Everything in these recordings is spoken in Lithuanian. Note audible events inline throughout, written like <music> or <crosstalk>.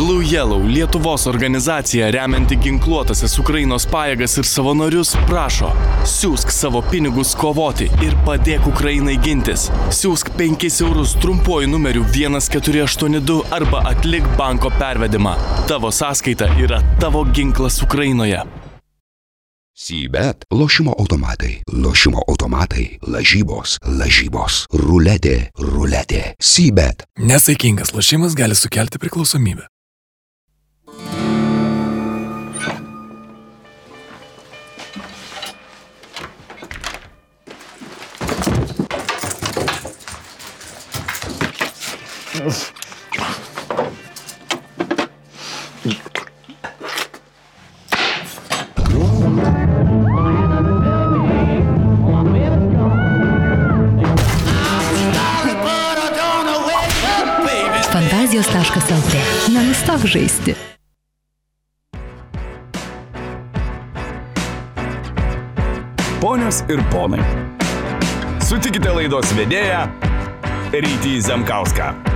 Blue Yellow Lietuvos organizacija remianti ginkluotasias Ukrainos pajėgas ir savanorius prašo, siūsk savo pinigus kovoti ir padėk Ukrainai gintis. Siūsk 5 eurus trumpuoju numeriu 1482 arba atlik banko pervedimą. Tavo sąskaita yra tavo ginklas Ukrainoje. Sybet - lošimo automatai, lošimo automatai, lažybos, lažybos, ruletė, ruletė. Sybet. Nesaikingas lošimas gali sukelti priklausomybę. Fantazijos.lt. Nenustok žaisti. Ponios ir ponai. Sutikite laidos vedėją Rytį Zemkauską.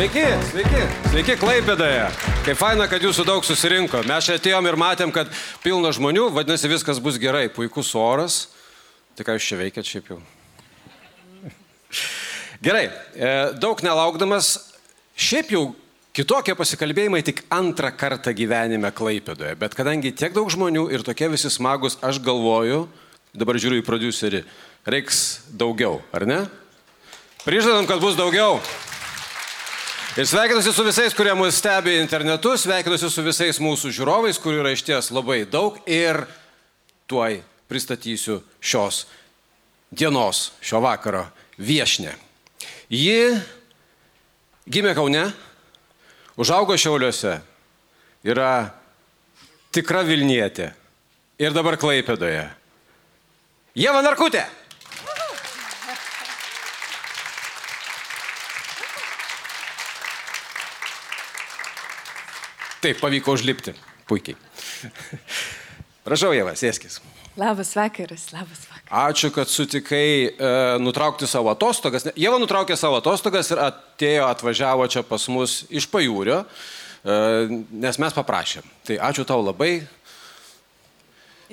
Sveiki, sveiki, sveiki Klaipėdoje. Kaip faina, kad jūsų daug susirinko. Mes čia atėjom ir matėm, kad pilna žmonių, vadinasi, viskas bus gerai, puikus oras. Tai ką jūs čia veikiat šiaip jau? Gerai, e, daug nelaukdamas, šiaip jau kitokie pasikalbėjimai tik antrą kartą gyvenime Klaipėdoje. Bet kadangi tiek daug žmonių ir tokie visi smagus, aš galvoju, dabar žiūriu į producerį, reiks daugiau, ar ne? Prižadam, kad bus daugiau. Ir sveikinuosi su visais, kurie mus stebi internetu, sveikinuosi su visais mūsų žiūrovais, kurių yra išties labai daug ir tuoj pristatysiu šios dienos, šio vakaro viešnę. Ji gimė Kaune, užaugo Šiauliuose, yra tikra Vilnietė ir dabar Klaipėdoje. Jeva Narkutė. Taip, pavyko užlipti. Puikiai. Prašau, Jeva, sėskis. Labas vakaras, labas vakaras. Ačiū, kad sutikai e, nutraukti savo atostogas. Jeva nutraukė savo atostogas ir atėjo, atvažiavo čia pas mus iš pajūrio, e, nes mes paprašėm. Tai ačiū tau labai.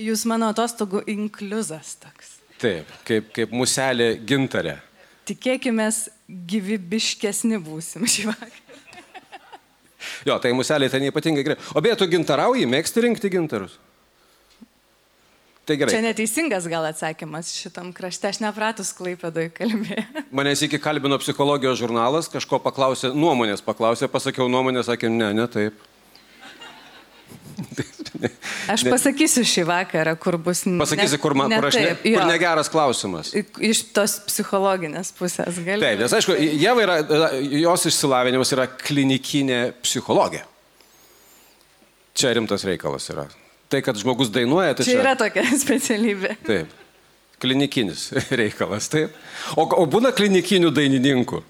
Jūs mano atostogų inkliuzas toks. Taip, kaip, kaip muselė gintarė. Tikėkime, gyvybiškesni būsim šį vakarą. Jo, tai muselė ten ypatingai gerai. O beje, tu gintarauji, mėgsti rinkti gintarus? Tai gerai. Čia neteisingas gal atsakymas šitam krašte, aš nepratus klaipėdoj kalbėjau. <laughs> Manęs iki kalbino psichologijos žurnalas, kažko paklausė, nuomonės paklausė, pasakiau nuomonę, sakė, ne, ne taip. <laughs> <laughs> Aš pasakysiu šį vakarą, kur bus... Pasakysi, kur, man, ne kur aš ne, taip, kur negeras klausimas. Iš tos psichologinės pusės gali. Taip, nes aišku, Jeva yra, jos išsilavinimas yra klinikinė psichologija. Čia rimtas reikalas yra. Tai, kad žmogus dainuoja, tai Čia čia... yra tokia <laughs> specialybė. Taip. Klinikinis <laughs> reikalas, taip. O, o būna klinikinių dainininkų.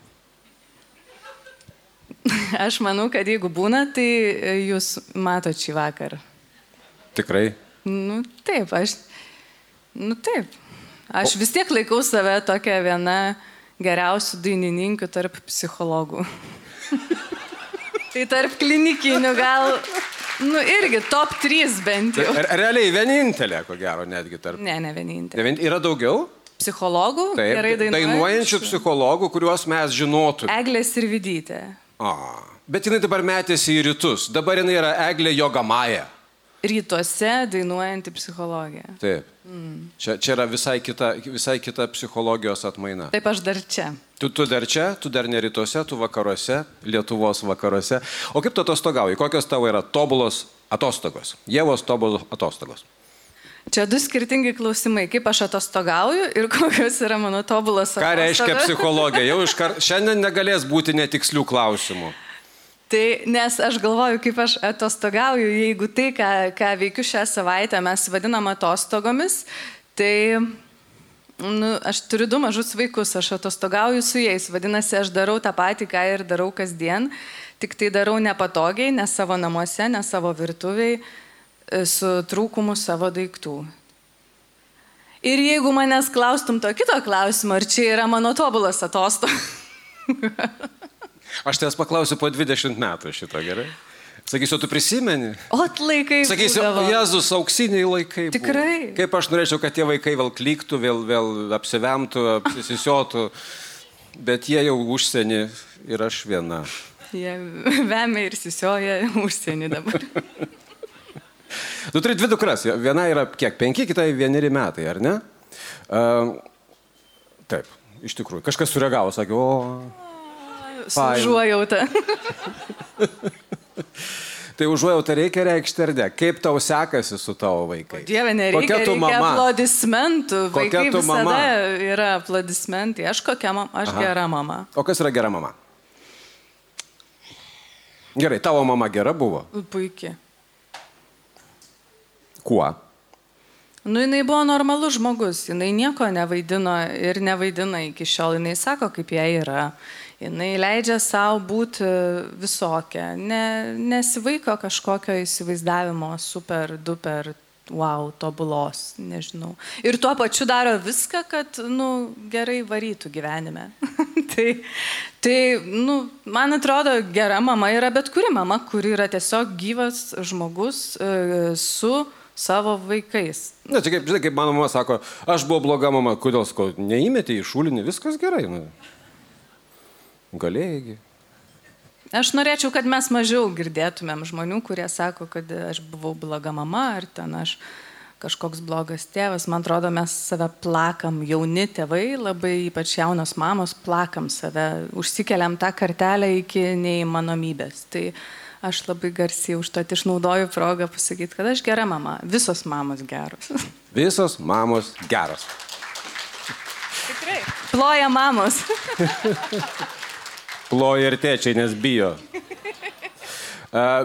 Aš manau, kad jeigu būna, tai e, jūs matot šį vakarą. Tikrai. Nu, taip, aš. Nu, taip. Aš vis tiek laikau save tokia viena geriausių dainininkų tarp psichologų. <laughs> tai tarp klinikinių gal. Nu, irgi top 3 bent jau. Re- Realiai vienintelė, ko gero, netgi tarp. Ne, ne vienintelė. Ne Yra daugiau? Psichologų, Taip. gerai dainuojančių. Dainuojančių psichologų, kuriuos mes žinotume. Eglės ir vidytė. A, bet jinai dabar metėsi į rytus. Dabar jinai yra Eglė Jogamaja. Rytuose dainuojanti psichologija. Taip. Mm. Čia, čia yra visai kita, visai kita psichologijos atmaina. Taip aš dar čia. Tu, tu dar čia, tu dar ne rytuose, tu vakaruose, Lietuvos vakaruose. O kaip tu atostogauji? Kokios tavo yra tobulos atostogos? Jėvos tobulos atostogos. Čia du skirtingi klausimai. Kaip aš atostogauju ir <laughs> kokios yra mano tobulos Ką reiškia atostogos. psichologija? Jau iš karto šiandien negalės būti netikslių klausimų. Tai nes aš galvoju, kaip aš atostogauju, jeigu tai, ką, ką veikiu šią savaitę, mes vadinam atostogomis, tai nu, aš turiu du mažus vaikus, aš atostogauju su jais, vadinasi, aš darau tą patį, ką ir darau kasdien, tik tai darau nepatogiai, ne savo namuose, ne savo virtuviai, e, su trūkumu savo daiktų. Ir jeigu manęs klaustum to kito klausimo, ar čia yra mano tobulas atostogas. <laughs> Aš tavęs paklausiu po 20 metų šito, gerai? Sakysiu, tu prisimeni? O laikai. Sakysiu, būdavo. Jėzus, auksiniai laikai. buvo. Tikrai. Kaip aš norėčiau, kad tie vaikai vėl klyktų, vėl, vėl apsivemtų, apsisisiotų. Bet jie jau užsienį ir aš viena. Jie vemia ir sisioja užsienį dabar. <laughs> Tu turi dvi dukras. Viena yra kiek? Penki, kita vieneri metai, ar ne? Uh, taip, iš tikrųjų. Kažkas sureagavo, sakė, o. Fain. Sužuojauta. <laughs> Tai užuojautą reikia reikšti ar ne? Kaip tau sekasi su tavo vaikai? Dieve, nereikia. Kokia tu mama? aplodismentų. Kokia Vaikai tu mama? yra aplodismentai. Aš kokia mama? Aš Aha. gera mama. O kas yra gera mama? Gerai, tavo mama gera buvo. Puikiai. Kuo? Nu, jinai buvo normalus žmogus, jinai nieko nevaidino ir nevaidina iki šiol, jinai sako, kaip jai yra. Jinai leidžia savo būti visokią, ne, nesivaiko kažkokio įsivaizdavimo super, duper, wow, tobulos, nežinau. Ir tuo pačiu daro viską, kad, nu, gerai varytų gyvenime. <laughs> tai, tai, nu, man atrodo, gera mama yra bet kuri mama, kuri yra tiesiog gyvas žmogus e, su savo vaikais. Na, čia kaip, žinai, kaip mano mama sako, aš buvau bloga mama, kodėl, ko, neįmetė į šulinį, viskas gerai. Nu. Galėjai. Aš norėčiau, kad mes mažiau girdėtumėm žmonių, kurie sako, kad aš buvau bloga mama ar ten aš kažkoks blogas tėvas. Man atrodo, mes save plakam, jauni tėvai, labai ypač jaunos mamos, plakam save, užsikeliam tą kartelę iki neįmanomybės. Tai aš labai garsiai už to išnaudoju progą pasakyti, kad aš gera mama. Visos mamos geros. <laughs> Visos mamos geros. Tikrai. Ploja mamos. <laughs> Ploja ir tėčiai, nes bijo.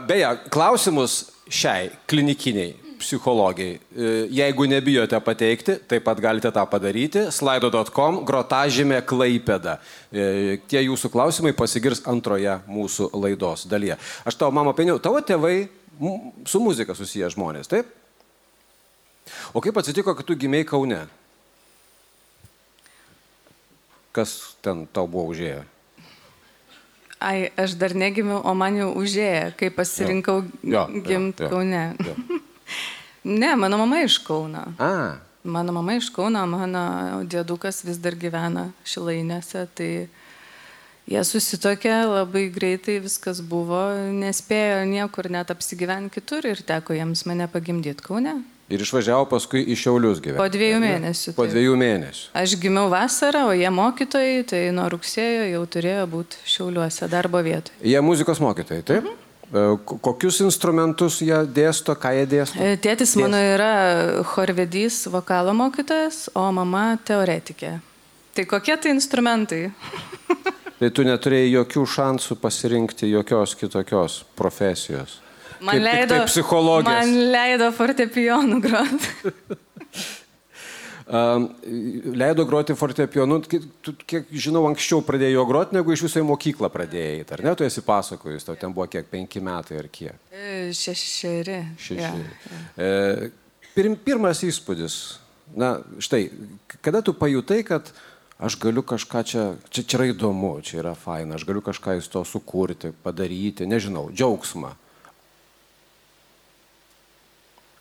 Beje, klausimus šiai klinikiniai psichologijai, e, jeigu nebijote pateikti, taip pat galite tą padaryti. slaido.com, grotažymė klaipėda. E, Tie jūsų klausimai pasigirs antroje mūsų laidos dalyje. Aš tavo mamą peniau, tavo tėvai su muzika susiję žmonės, taip? O kaip atsitiko, kad tu gimėjai Kaune? Kas ten tau buvo užėję? Ai, aš dar negimiau, o man jau užėjo, kai pasirinkau Jo, jo, gimti jo, Kaune. jo. <laughs> ne, mano mama iš Kauno. A, Mano mama iš Kauno, mano dėdukas vis dar gyvena Šilainėse, tai jie susitokė labai greitai, viskas buvo, nespėjo niekur net apsigyventi kitur ir teko jiems mane pagimdyti Kaune. Ir išvažiavo paskui į Šiaulius gyventi. Po dviejų mėnesių. Po dviejų mėnesių. Aš gimiau vasarą, o jie mokytojai, tai nuo rugsėjo jau turėjo būti Šiauliuose darbo vietoje. Jie muzikos mokytojai, taip? E, ko- Kokius instrumentus jie dėsto, ką jie dėsto? E, Tėtis mano yra chorvedys, vokalo mokytojas, o mama teoretikė. Tai kokie tai instrumentai? <laughs> Tai tu neturėjai jokių šansų pasirinkti jokios kitokios profesijos. Man Kaip leido, tai psichologijos. man leido fortepijonų groti. <laughs> Leido groti tu, kiek žinau, anksčiau pradėjo groti, negu iš viso į mokyklą pradėjai. Ar ne, tu esi pasakojus, tau ten buvo kiek penki metai ar kiek? E, Šešeri. Šeši. Jo. E, pirm, pirmas įspūdis. Na, štai, kada tu pajutai, kad aš galiu kažką čia, čia, čia yra įdomu, čia yra faina, aš galiu kažką iš to sukurti, padaryti, nežinau, džiaugsmą.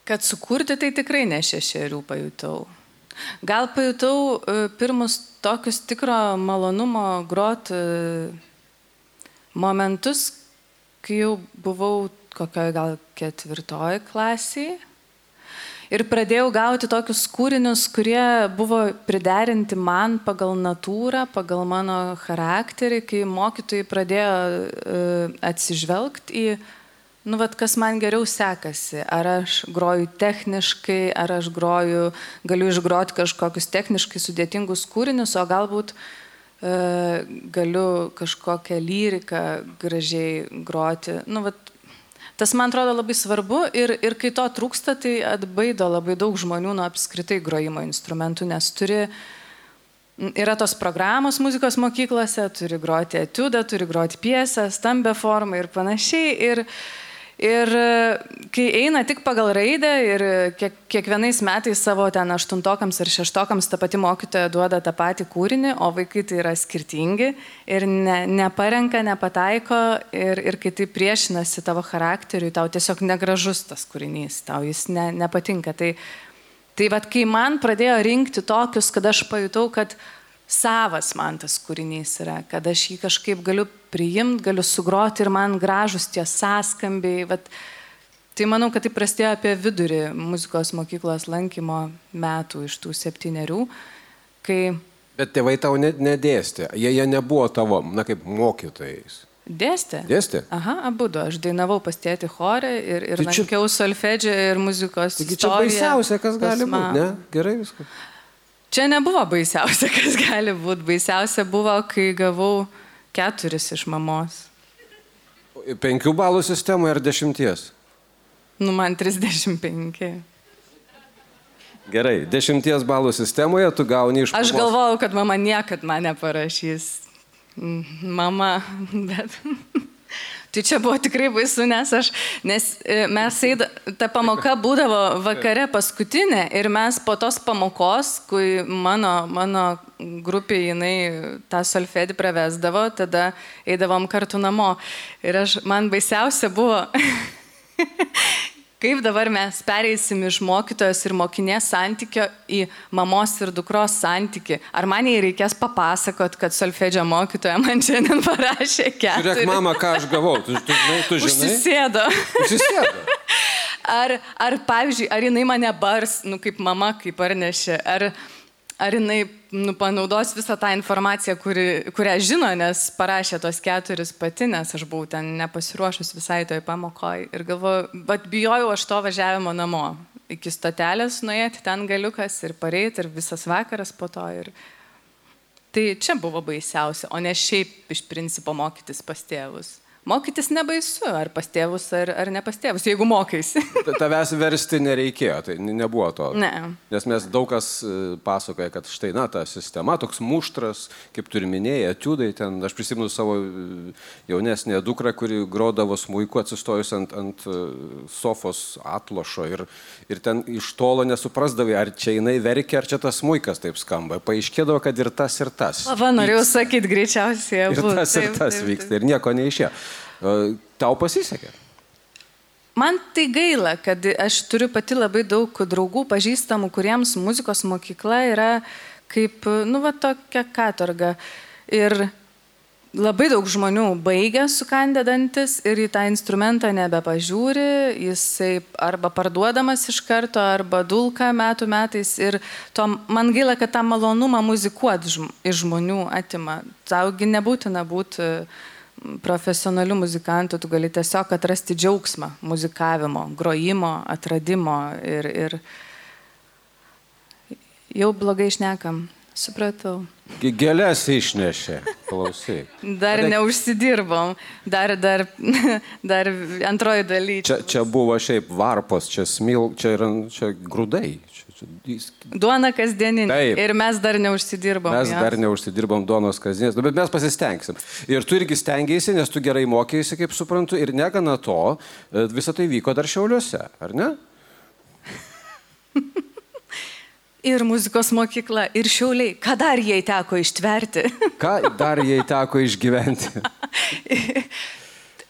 Kad sukurti tai tikrai ne šešerių pajutau. Gal pajutau e, pirmus tokius tikro malonumo grot e, momentus, kai jau buvau kokioje gal ketvirtoji klasiai. Ir pradėjau gauti tokius kūrinius, kurie buvo priderinti man pagal natūrą, pagal mano charakterį, kai mokytojai pradėjo uh, atsižvelgti į, nu, vat, kas man geriau sekasi. Ar aš groju techniškai, ar aš groju, galiu išgroti kažkokius techniškai sudėtingus kūrinius, o galbūt uh, galiu kažkokią lyriką gražiai groti. Nu, vat, Tas man atrodo labai svarbu ir, ir kai to trūksta, tai atbaido labai daug žmonių nuo apskritai grojimo instrumentų, nes turi, yra tos programos muzikos mokyklose, turi groti etiudą, turi groti piesę, stambę formą ir panašiai. Ir, Ir e, kai eina tik pagal raidę ir kiek, kiekvienais metais savo ten aštuntokams ir šeštokams ta pati mokytoja duoda tą patį kūrinį, o vaikai tai yra skirtingi ir ne, neparenka, nepataiko ir, ir kai tai priešinasi tavo charakteriui, tau tiesiog negražus tas kūrinys, tau jis ne, nepatinka. Tai, tai vad, kai man pradėjo rinkti tokius, kad aš pajutau, kad savas man tas kūrinys yra, kad aš jį kažkaip galiu priimti, galiu sugroti ir man gražus tie sąskambiai. Vat, tai manau, kad tai prasidėjo apie vidurį muzikos mokyklos lankymo metų iš tų septyniarių, kai... Bet tėvai tau nedėstė, jie, jie nebuvo tavo, na kaip mokytojais. Dėstė. Dėstė? Aha, abu du. Aš dainavau pas tėti chorę ir, ir Tai čia- lankiau solfedžią ir muzikos. Taigi čia baisiausia, kas gali būti, ne? Gerai viskas. Čia nebuvo baisiausia, <laughs> kas gali būti. Baisiausia buvo, kai gavau keturis iš mamos. Penkių balų sistemoje ar dešimties? Nu, man 35. Gerai, dešimties balų sistemoje tu gauni iš... Aš mamos- galvojau, kad mama niekad man neparašys. Mm, Mama, <laughs> bet. Tai čia buvo tikrai baisu, nes, aš, nes e, mes eida, ta pamoka būdavo vakare paskutinė ir mes po tos pamokos, kai mano, mano grupė jinai tą solfedį pravesdavo, tada eidavom kartu namo. Ir aš, man baisiausia buvo, <laughs> kaip dabar mes pereisim iš mokytojos ir mokinės santykio į mamos ir dukros santyki. Ar man jai reikės papasakot, kad solfedžio mokytoja man šiandien parašė Žiūrėk, keturis. mama, ką aš gavau. Tu, tu, žinai, tu žinai. Užsisėdo. Užsisėdo. Ar, ar pavyzdžiui, ar jinai mane bars, nu kaip mama, kaip parnešė, ar, ar jinai nu, panaudos visą tą informaciją, kuri, kurią žino, nes parašė tos keturis pati, nes aš buvau ten nepasiruošus visai toj pamokoj. Ir galvoju, bet bijojau aš to važiavimo namo. Iki stotelės nuėti ten galiukas ir pareiti ir visas vakaras po to. Ir... Tai čia buvo baisiausia, o ne šiaip iš principo mokytis pas tėvus. Mokytis nebaisu, ar pas tėvus, ar, ar ne pas tėvus, jeigu mokaisi. <laughs> Ta- Tavęs versti nereikėjo, tai ne- nebuvo to. Ne. Nes mes daug kas e, pasakoja, kad štai, na, ta sistema, toks muštras, kaip turi minėjai, etiudai, ten, aš prisimenu savo e, jaunesnę dukrą, kuri grodavo smuiku atsistojus ant, ant e, sofos atlošo ir, ir ten iš tolo nesuprasdavai, ar čia jinai verkia, ar čia tas smuikas taip skamba. Paaiškėdavo, kad ir tas, ir tas. Va, norėjau sakyti, greičiausiai. Ir tas, ir Taip, tas taip, vyksta, taip. ir nieko neišėjo. E, Tau pasisekė. Man tai gaila, kad aš turiu pati labai daug draugų, pažįstamų, kuriems muzikos mokykla yra kaip, nu, va, tokia katorga. Ir labai daug žmonių baigia sukandedantis ir į tą instrumentą nebepažiūri, jisai arba parduodamas iš karto, arba dulka metų metais. Ir to, man gaila, kad tą malonumą muzikuoti iš žmonių atima. Taugi nebūtina būti profesionalių muzikantų, tu gali tiesiog atrasti džiaugsmą muzikavimo, grojimo, atradimo ir, ir jau blogai išnekam, supratau. Gėlės išnešė, klausyk. Dar neužsidirbom, dar, dar, <laughs> dar antroji daly. Čia, čia buvo šiaip varpos, čia smil, čia yra čia grūdai. Duona kasdieninė. Taip. Ir mes dar neužsidirbom. mes jo. dar neužsidirbom donos kasdienės, nu, bet mes pasistengsim. Ir tu irgi stengiaisi, nes tu gerai mokėsi, kaip suprantu, ir negana to, e, visa tai vyko dar šiauliuose, ar ne? <laughs> Ir muzikos mokykla, ir šiauliai. Ką dar jai teko ištverti? Ką dar jai teko išgyventi? <laughs>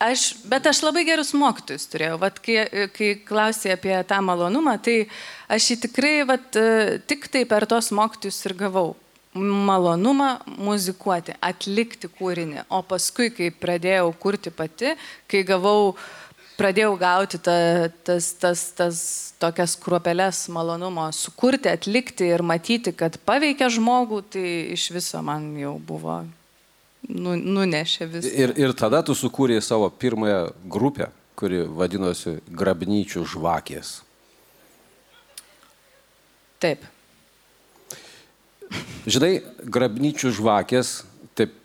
Aš, bet aš labai gerus mokytojus turėjau. Vat, kai, kai klausė apie tą malonumą, tai aš jį tikrai vat, tik tai per tos mokytojus ir gavau. Malonumą muzikuoti, atlikti kūrinį. O paskui, kai pradėjau kurti pati, kai gavau, pradėjau gauti ta, tas, tas, tas tokias kruopelės malonumo sukurti, atlikti ir matyti, kad paveikia žmogų, tai iš viso man jau buvo nu, nunešė visą. Ir, ir tada tu sukūrėjai savo pirmąją grupę, kuri vadinosi Grabnyčių žvakės. Taip. Žinai, Grabnyčių žvakės, taip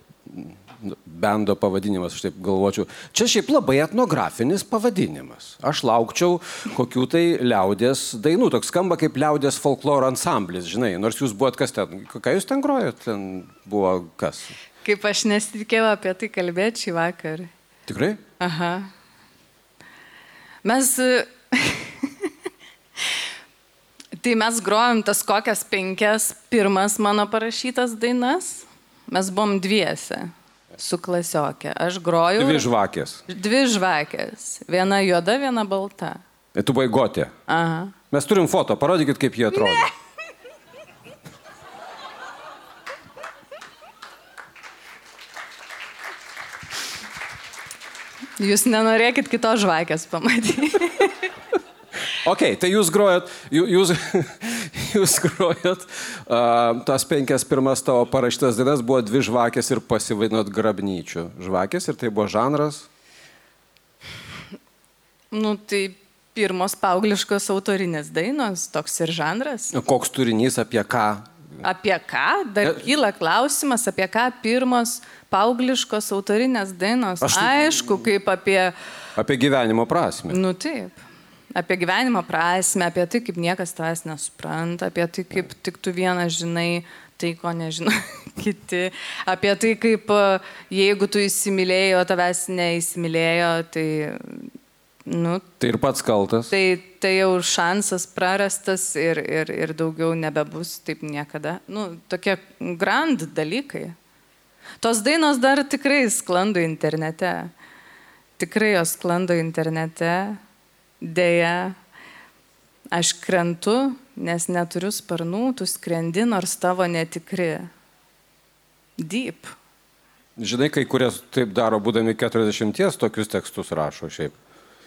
bendo pavadinimas, aš taip galvočiau. Čia šiaip labai etnografinis pavadinimas. Aš laukčiau kokių tai liaudės dainų. Toks skamba kaip liaudės folkloro ansamblis, žinai. Nors jūs buvot kas ten, ką jūs ten grojot, ten buvo kas. Kaip aš nesitikėjau apie tai kalbėti šį vakarą. Tikrai? Aha. Mes. <laughs> tai mes grojom tas kokias penkias pirmas mano parašytas dainas. Mes buvom dviese su klasiokė. Aš grojau. Dvi žvakės. Dvi žvakės. Viena juoda, viena balta. Ir tu buvai gotė. Aha. Mes turim foto, parodykit, kaip jie atrodo. Ne. Jūs nenorėkit kitos žvakės pamatyti. <laughs> Ok, tai jūs grojat, jū- jūs, <laughs> jūs grojat, uh, tas penkias pirmas tavo parašytas dainas buvo dvi žvakės ir pasivainot grabnyčių. Žvakės ir tai buvo žanras. nu, tai pirmos paaugliškos autorinės dainos, toks ir žanras. Koks turinys, apie ką? Apie ką? Dar kyla klausimas, apie ką pirmos paaugliškos autorinės dainos. Aš tai- Aišku, kaip apie, Apie gyvenimo prasme. nu taip, apie gyvenimo prasme, apie tai, kaip niekas tavęs nesupranta, apie tai, kaip tik tu vienas žinai tai, ko nežino <laughs> kiti, apie tai, kaip e, jeigu tu įsimylėjai, o tavęs neįsimylėjo, tai, nu, Tai ir pats kaltas. Tai, tai jau šansas prarastas ir, ir, ir daugiau nebebus taip niekada. Nu, tokie grand dalykai. Tos dainos dar tikrai sklando internete. Tikrai jos sklando internete. Deja, aš krentu, nes neturiu sparnų, tu skrendi, nors tavo netikri. Deep. Žinai, kai kurie taip daro, būdami 40, tokius tekstus rašo šiaip.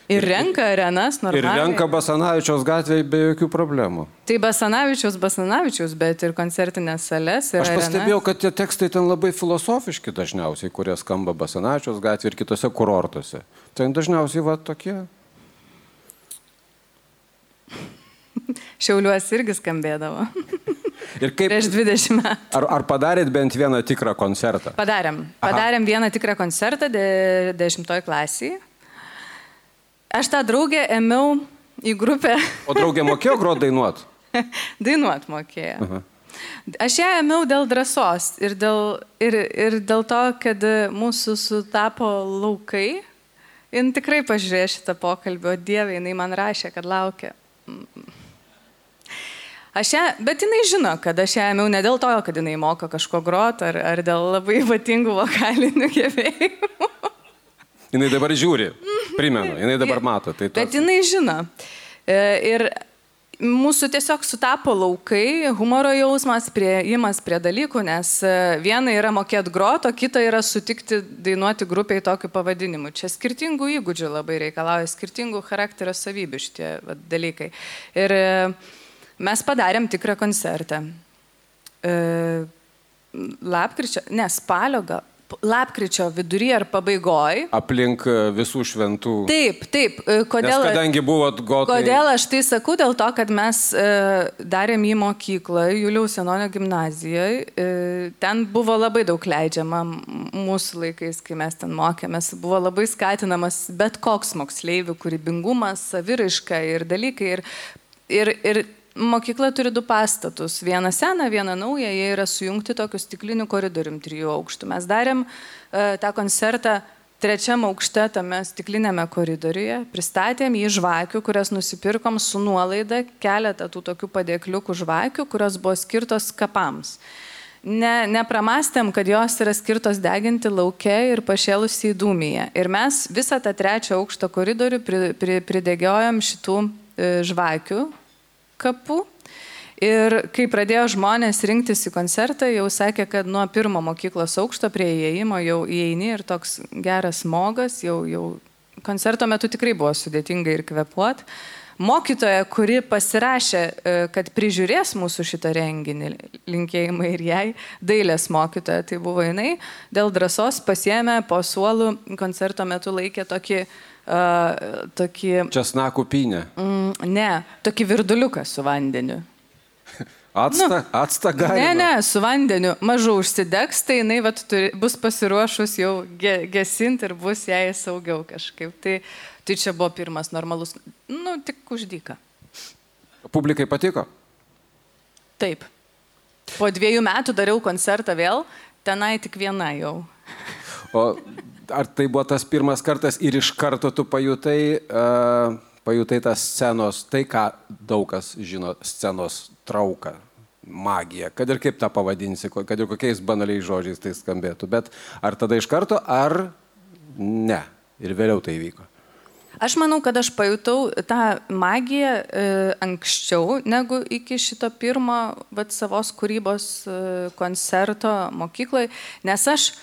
Ir renka arenas Ir normaliai. renka Basanavičiaus gatvėje be jokių problemų. Tai Basanavičiaus, Basanavičiaus, bet ir koncertinės salės. ir Aš arenas. pastebėjau, kad tie tekstai ten labai filosofiški dažniausiai, kurie skamba Basanavičiaus gatvėje ir kitose kurortuose. Ten dažniausiai va tokie. <laughs> Šiauliuos irgi skambėdavo. <laughs> Ir kaip, Prieš 20 metų. ar, ar padarėt bent vieną tikrą koncertą? Padarėm. Padarėm vieną tikrą koncertą de, dešimtoj klasiai. Aš tą draugę ėmiau į grupę O draugė mokėjo grot dainuot? <laughs> dainuot mokėjo. Aha. Aš ją ėmiau dėl drąsos ir dėl, ir, ir dėl to, kad mūsų sutapo laukai. Jis tikrai pažiūrėjo šitą pokalbį, o Dieve, jinai man rašė, kad laukia. Aš ją, bet jinai žino, kad aš ją ėmiau ne dėl to, kad jinai moka kažko grot ar, ar dėl labai ypatingų vokalinių gebėjimų. Jis dabar žiūri, primenu, jis dabar mato. Tai Bet tos... jinai žino. E, Ir mūsų tiesiog sutapo laukai, humoro jausmas, prieimas prie dalykų, nes e, viena yra mokėti groto, kita yra sutikti dainuoti grupiai tokiu pavadinimu. Čia skirtingų įgūdžių labai reikalauja, skirtingų charakterio savybių šitie vat, dalykai. Ir e, mes padarėm tikrą koncertą. Lapkričio, ne, spalio gal. Lapkričio vidury ar pabaigoj. Aplink e, visų šventų. Taip, taip. e, Kodėl? Nes kadangi buvot gotai. Kodėl aš tai sakau? Dėl to, kad mes e, darėm į mokyklą, Juliaus Senonio gimnazijoje. E, ten buvo labai daug leidžiama mūsų laikais, kai mes ten mokėmės. Buvo labai skatinamas bet koks moksleivių kūrybingumas, saviraiška ir dalykai. Ir, ir, ir mokykla turi du pastatus. Vieną seną, vieną naują. Jie yra sujungti tokiu stikliniu koridorium trijų aukštų. Mes darėm e, tą koncertą trečiam aukšte tame stiklinėme koridoriuje, pristatėm jį žvakių, kurias nusipirkom su nuolaida, keletą tų tokių padėkliukų žvakių, kurios buvo skirtos kapams. Ne, nepramastėm, kad jos yra skirtos deginti laukia ir pašėlusi į dūmiją. Ir mes visą tą trečią aukšto koridorių pri, pri, pridegiojom šitų e, žvakių kapų. Ir kai pradėjo žmonės rinktis į koncertą, jau sakė, kad nuo pirmo mokyklos aukšto prie įėjimo jau įeini ir toks geras smogas, jau, jau koncerto metu tikrai buvo sudėtinga ir kvepuot. Mokytoja, kuri pasirašė, e, kad prižiūrės mūsų šitą renginį, linkėjimai ir jai, dailės mokytoja, tai buvo jinai, dėl drąsos pasiemė po suolų koncerto metu laikė tokį, uh, tokį Česnakų pinė. Mm, ne, tokį virduliuką su vandeniu. <laughs> Atsta, nu, atsta gali. Ne, ne, su vandeniu. Mažu užsidegs, tai jinai vat, turi, bus pasiruošus jau ge, gesinti ir bus jai saugiau kažkaip. Tai, tai čia buvo pirmas normalus, nu, tik uždyka. Publikai patiko? Taip. Po dviejų metų dariau koncertą vėl, tenai tik viena jau. O <laughs> ar tai buvo tas pirmas kartas ir iš karto tu pajutai uh, pajutai tą scenos, tai ką daug kas žino, scenos trauką, magiją, kad ir kaip tą pavadinsi, kad ir kokiais banaliais žodžiais tai skambėtų, bet ar tada iš karto, ar ne. Ir vėliau tai vyko. Aš manau, kad aš pajutau tą magiją e, anksčiau negu iki šito pirmo vat, savos kūrybos e, koncerto mokykloje, nes aš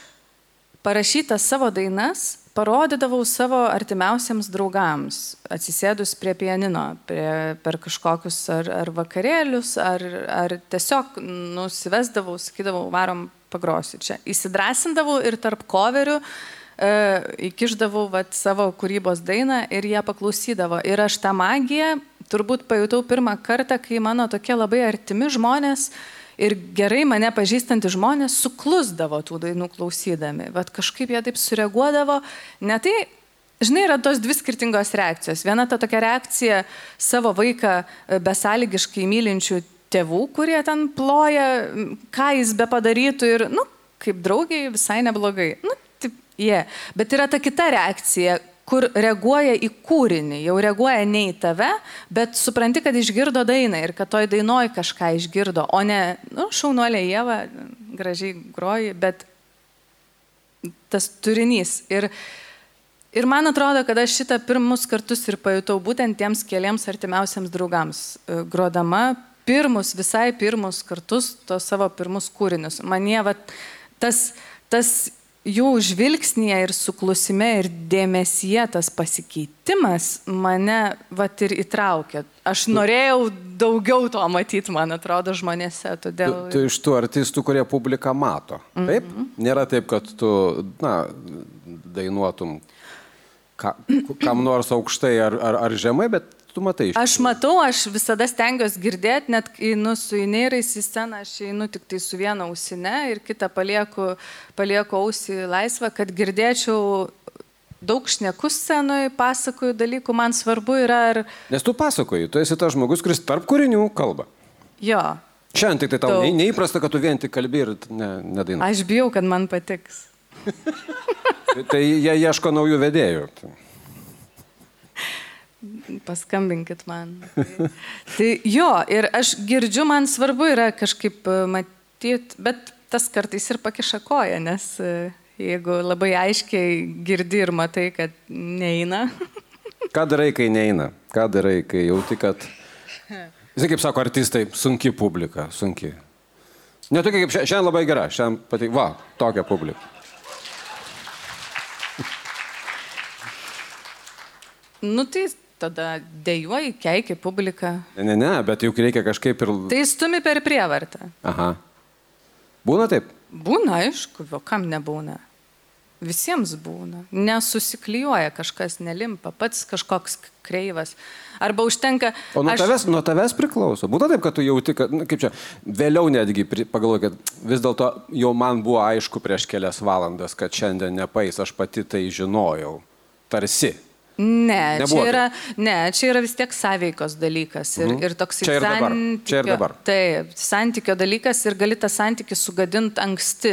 parašytas savo dainas parodydavau savo artimiausiams draugams, atsisėdus prie pianino, prie, per kažkokius ar, ar vakarėlius, ar, ar tiesiog nusivesdavau, sakydavau, varom pagrosiu čia. Įsidrasindavau ir tarp koverių e, įkiždavau vat, savo kūrybos dainą ir ją paklausydavo. Ir aš tą magiją turbūt pajutau pirmą kartą, kai mano tokie labai artimi žmonės ir gerai mane pažįstantys žmonės suklusdavo tų dainų klausydami. Vat kažkaip jie taip sureaguodavo. Ne tai, žinai, yra tos dvi skirtingos reakcijos. Viena ta tokia reakcija savo vaiką e, besąlygiškai mylinčių tėvų, kurie ten ploja, ką jis be padarytų ir, nu, kaip draugiai visai neblogai. Nu, taip, jie. Yeah. Bet yra ta kita reakcija, kur reaguoja į kūrinį, jau reaguoja ne į tave, bet supranti, kad išgirdo dainą ir kad toj dainoj kažką išgirdo, o ne, nu, šaunuolė Jėva, gražiai groji, bet tas turinys. Ir, ir man atrodo, kad aš šitą pirmus kartus ir pajutau būtent tiems keliams artimiausiams draugams, e, grodama pirmus, visai pirmus kartus tos savo pirmus kūrinius. Manie, va, tas, tas jų žvilgsnėje ir suklusime ir dėmesyje tas pasikeitimas mane vat ir įtraukė. Aš norėjau daugiau to matyti, man atrodo, žmonėse. Tu, Todėl... tu iš tų artistų, kurie publiką mato. Taip? Nėra taip, kad tu, na, dainuotum ka, kam nors aukštai ar, ar, ar žemai, bet tu matai Aš matau, aš visada stengiuosi girdėti, net kai einu su įneirais į sceną, aš einu tik tai su viena ausine ir kitą palieku, palieku ausį laisvą, kad girdėčiau daug šnekus scenoje, pasakoju dalykų, man svarbu yra ar Nes tu pasakoji, tu esi tas žmogus, kuris tarp kūrinių kalba. jo. Šiandien tik tai tau Daug. ne, neįprasta, kad tu vien tik kalbi ir ne, nedainuoji. Aš bijau, kad man patiks. <laughs> Tai- Tai jie ieško naujų vedėjų. Paskambinkit man. Tai, jo, ir aš girdžiu, man svarbu yra kažkaip matyti, bet tas kartais ir pakiša koją, nes e, jeigu labai aiškiai girdi ir matai, kad neina. <laughs> Ką darai, kai neina? Ką darai, kai jauti, kad... Žinai, kaip sako artistai, sunki publika, sunki. Ne tokia kaip šia- šiandien labai gera, šiandien pati, va, tokia publika. Nu tai tada dėjuoji, keiki publiką. Ne, ne, ne, bet juk reikia kažkaip ir... Tai stumi per prievartą. Aha. Būna taip? Būna, aišku, o kam nebūna. Visiems būna. Nesusiklyjuoja kažkas, nelimpa, pats kažkoks kreivas. Arba užtenka... O nuo, aš... tavęs, nuo tavęs priklauso. Būna taip, kad tu jauti, kad, na, kaip čia, vėliau netgi pagalvoju, kad vis dėlto jau man buvo aišku prieš kelias valandas, kad šiandien nepais, aš pati tai žinojau. Tarsi. Ne, Nebuvo čia yra, ne, čia yra vis tiek sąveikos dalykas ir, mm. ir toks Čia ir dabar. Čia ir dabar. Taip, santykio dalykas ir gali tą santykį sugadinti anksti,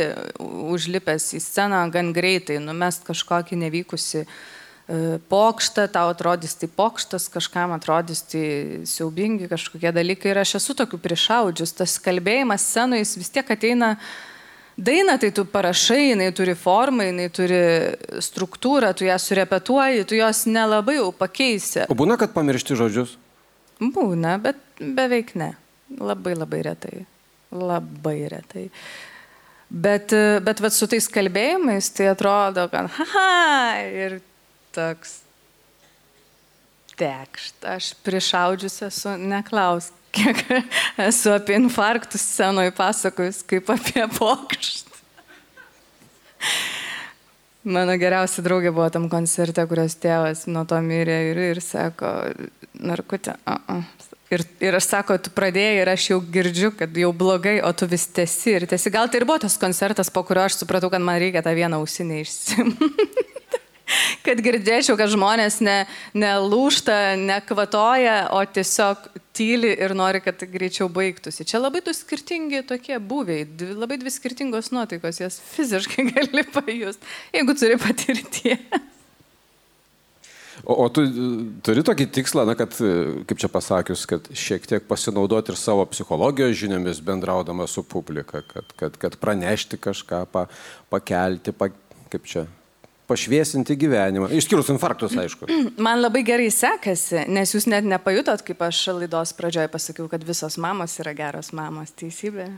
užlipęs į sceną gan greitai, numest kažkokį nevykusi e, pokštą, tau atrodys tai pokštas, kažkam atrodys tai siaubingi kažkokie dalykai ir aš esu tokių prišaudžius. Tas kalbėjimas scenoje jis vis tiek ateina Daina tai tu parašai, jinai turi formą, jinai turi struktūrą, tu ją surepetuoji, tu jos nelabai jau pakeisi. O būna, kad pamiršti žodžius? Būna, bet beveik ne. Labai labai retai. Labai retai. Bet, bet vat, su tais kalbėjimais tai atrodo, kad haha ir toks tekšt. Aš prišaudžius esu, neklausk kiek <laughs> esu apie infarktus scenoje pasakojus, kaip apie <laughs> pokštą. Mano geriausia draugė buvo tam koncerte, kurios tėvas nuo to mirė ir, ir sako, narkutė. Uh -uh. Ir, ir aš sako, tu pradėjai ir aš jau girdžiu, kad jau blogai, o tu vis tesi ir tesi. Gal tai ir buvo tas koncertas, po kurio aš supratau, kad man reikia tą vieną ausinę išsimti <laughs> kad girdėčiau, kad žmonės ne, nelūšta, nekvatoja, o tiesiog tyli ir nori, kad greičiau baigtųsi. Čia labai du skirtingi tokie buviai, dvi, labai dvi skirtingos nuotaikos, jas fiziškai <laughs> gali pajusti, jeigu turi patirties. O, o tu e, turi tokį tikslą, na, kad, e, kaip čia pasakius, kad šiek tiek pasinaudoti ir savo psichologijos žiniomis bendraudama su publika, kad, kad, kad pranešti kažką, pa, pakelti, pa, kaip čia, pašviesinti gyvenimą. Išskyrus infarktus, aišku. <clears throat> Man labai gerai sekasi, nes jūs net nepajutot, kaip aš laidos pradžioje pasakiau, kad visos mamos yra geros mamos, teisybė.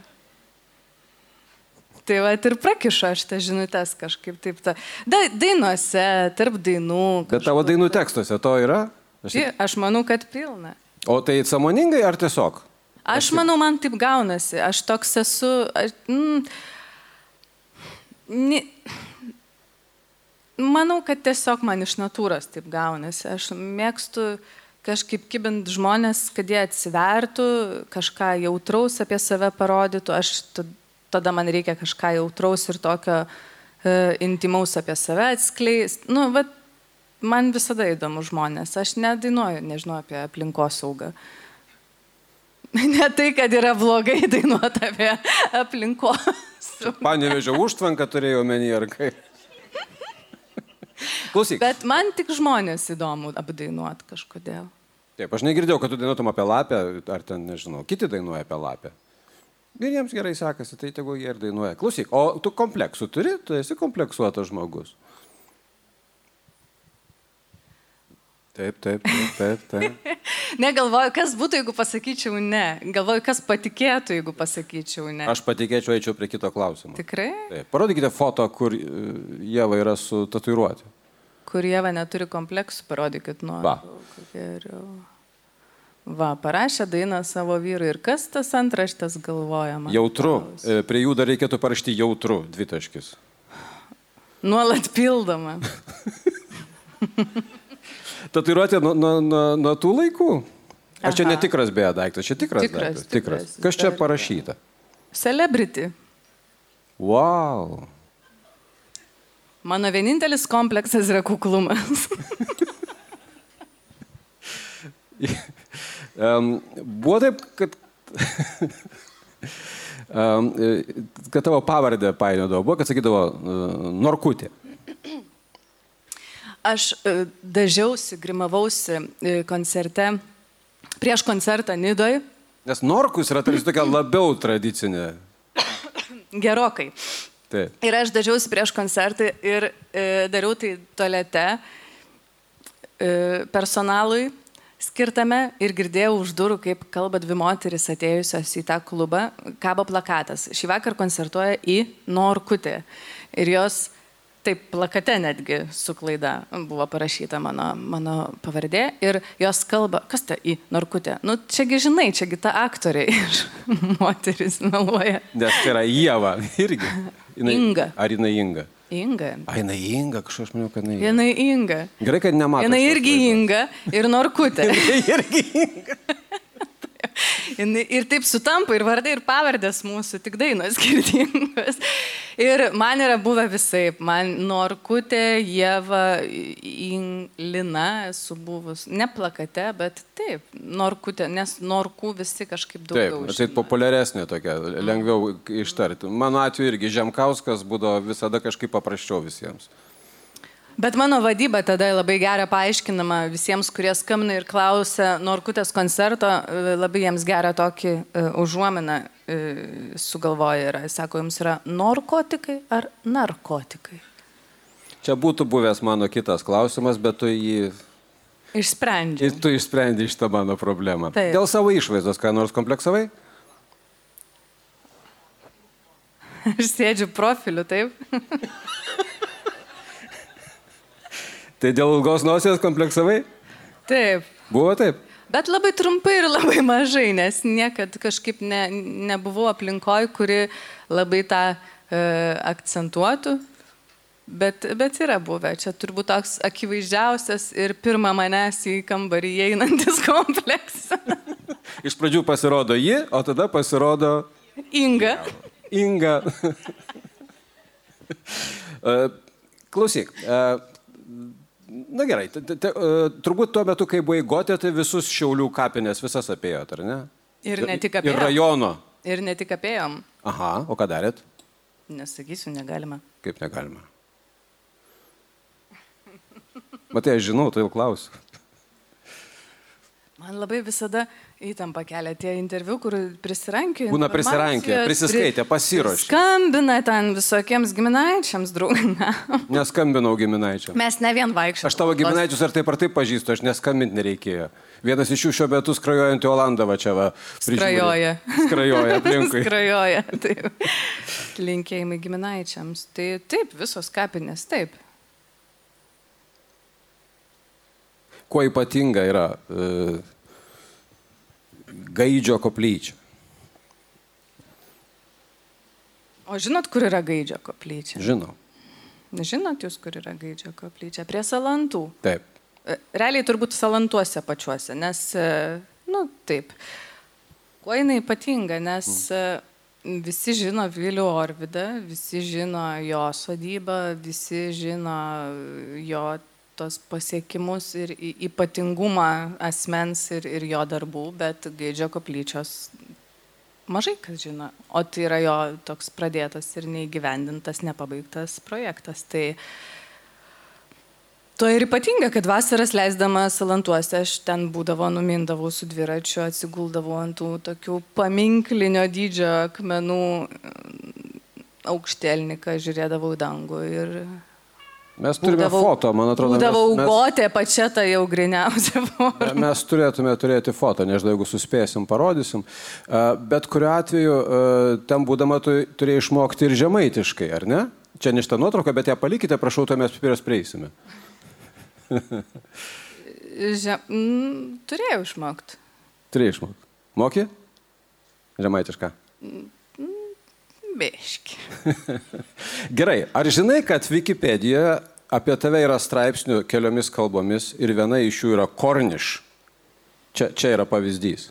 Tai va ir prakišo aš tą žinutės kažkaip taip. Ta. Da, dainuose, tarp dainų. Bet tavo kažkur. dainų tekstuose to yra? Aš, Pi- Aš manau, kad pilna. o tai samoningai ar tiesiog? Aš manau, man taip gaunasi. Aš toks esu. Aš, mm, ni, manau, kad tiesiog man iš natūros taip gaunasi. Aš mėgstu kažkaip kibint žmonės, kad jie atsivertų, kažką jautraus apie save parodytų. Aš tada man reikia kažką jautraus ir tokio e, intimaus apie save atskleisti. Nu, vat, man visada įdomu žmonės. Aš nedainuoju, nežinau, apie aplinkosaugą. <laughs> Ne tai, kad yra blogai dainuoti apie <laughs> aplinkos. Panevežė užtvanką turėjau menį ar kaip. Klausyk. Bet man tik žmonės įdomu apdainuoti kažkodėl. Taip, aš negirdėjau, kad tu dainuotum apie lapę, ar ten, nežinau, kiti dainuoja apie lapę. Ir jiems gerai sekasi, tai tegu jie ir dainuoja. Klausyk, o tu kompleksų turi, tu esi kompleksuotas žmogus. Taip, taip, taip, taip. taip. <laughs> Negalvoju, kas būtų, jeigu pasakyčiau ne. Galvoju, kas patikėtų, jeigu pasakyčiau ne. Aš patikėčiau, eičiau prie kito klausimo. Tikrai? Taip, parodykite foto, kur e, Jėva yra su tatuiruoti. Kur Jėva neturi kompleksų, parodykit nuo. Va. Geriau. Va, parašė dainą savo vyrui. Ir kas tas antraštas galvoja man? Jautru. klausia. E, Prie jų dar reikėtų parašyti jautru, dvitaškis. Nuolat pildoma. <laughs> Tatuiruotė nuo, nuo, nuo, nuo tų laikų? Čia Aha. netikras beje daiktas? Čia tikras, Tikras, daiktas. tikras. tikras. Kas čia parašyta? Celebrity. Wow. Mano vienintelis kompleksas yra kuklumas. <laughs> Um, buvo taip, kad, <laughs> um, kad tavo pavardę painiodavo, buvo, kad sakydavo uh, Norkutė. Aš e, dažiausi, grimavausi e, koncerte, prieš koncertą Nidoj, Nes Norkus yra tarsi tokia labiau tradicinė. gerokai. Taip. Ir aš dažiausi prieš koncertą ir e, dariau tai tolete e, personalui skirtame ir girdėjau už durų, kaip kalba dvi moteris atėjusios į tą klubą, kabo plakatas. Šį vakar koncertuoja į Norkutį. Ir jos, taip, plakate netgi su klaida buvo parašyta mano, mano pavardė. Ir jos kalba, kas ta į Norkutę? Nu, čiagi žinai, čiagi ta aktorė <laughs> iš moteris meluoja. Nes tai yra Jėva irgi. Inga. Ar jinai Inga? Inga. A, jinai Inga, kažkaip aš manau, kad jinai. Jinai Inga. Gerai, kad nematau. <laughs> Jinai irgi. Inga ir Norkutė. irgi Inga. <laughs> Ir taip sutampa ir vardai, ir pavardės mūsų, tik dainos <laughs> skirtingos. Ir man yra buvę visai. Man Norkutė, Jėva, In- Lina esu buvus. Ne plakate, bet taip, Norkutė, nes Norkų visi kažkaip Taip, daugiau. tai žino. populiaresnė tokia, lengviau ištarti. Mano atveju irgi Žemkauskas būdavo visada kažkaip paprasčiau visiems. Bet mano vadyba tada labai gerai paaiškinama visiems, kurie skambina ir klausia Norkutės koncerto, e, labai jiems gerą tokį uh, užuominą uh, sugalvoja yra. Sako, jums yra narkotikai ar narkotikai? Čia būtų buvęs mano kitas klausimas, bet tu jį, Išsprendžia. tu išsprendai šitą mano problemą. Taip. Dėl savo išvaizdos, ką nors kompleksavai? Aš sėdžiu profiliu, taip? <laughs> Tai dėl ilgos nosies kompleksavai? Taip. Buvo taip? Bet labai trumpai ir labai <laughs> mažai, nes niekad kažkaip ne, nebuvau aplinkoj, kuri labai tą e, akcentuotų. Bet, bet yra buvę, čia turbūt toks akivaizdžiausias ir pirmą manęs į kambarį įeinantis <laughs> kompleksas. Iš pradžių pasirodo ji, o tada pasirodo Inga. Inga. <laughs> E, Klausyk. e, Na gerai, t- t- t- e, turbūt tuo metu, kai buvai gotė, tai visus šiaulių kapinės visas apėjot, ar ne? Ir ne tik Ir apėjom. rajono. Ir ne tik apėjom. Aha, o ką darėt? Nesakysiu, negalima. Kaip negalima. Matai, aš žinau, tai jau klausiu. Man labai visada įtampa kelia tie interviu, kur prisirankė. Būna prisirankė, prisiskaitė, pasiruošė. Skambina ten visokiems giminaičiams, draugai. <laughs> Neskambinau giminaičiam. Mes ne vien vaikščiame. Aš tavo giminaičius ar taip ar taip pažįstu, aš neskambinti nereikėjo. Vienas iš jų šiuo metu skrajojantį Olandą va čia va. Skrajoja. Skrajoja <laughs> aplinkui. Skrajoja. Taip. Linkėjimai giminaičiams. Tai taip, visos kapinės, taip. Kuo ypatinga yra e, Gaidžio koplyčia? O žinot, kur yra Gaidžio koplyčia? Žinau. Žinot jūs, kur yra Gaidžio koplyčia? Prie salantų. Taip. E, Realiai turbūt salantuose pačiuose, nes, e, nu, taip. Kuo jinai ypatinga, nes e, visi žino Vilių Orvidą, visi žino jo sodybą, visi žino jo tos pasiekimus ir ypatingumą asmens ir, ir jo darbų, bet Gaidžio koplyčios mažai kas žino. O tai yra jo toks pradėtas ir neįgyvendintas, nepabaigtas projektas. Tai To ir ypatinga, kad vasaras leisdama salantuose aš ten būdavo, numindavau su dviračiu, atsiguldavau ant tų tokių paminklinio dydžio akmenų aukštelniką, žiūrėdavau į dangų ir... Mes turime foto, man atrodo. Būdavau mes, gotė, pačia ta jau griniausia <laughs> forma. mes, turėtume turėti foto, nežinau, jeigu suspėsim, parodysim. Bet kuriuo atveju, ten būdama tu turėjai išmokti ir žemaitiškai, ar ne? Čia ne šitą nuotrauką, bet ją palikite, prašau, to mes prie jos prieisime. <laughs> Že... Mm, turėjau išmokti. Turėjai išmokti. Moki? Žemaitišką. Beški. <laughs> Gerai, ar žinai, kad Wikipedijoje apie tave yra straipsnių keliomis kalbomis ir viena iš jų yra korniš? Čia, čia yra pavyzdys.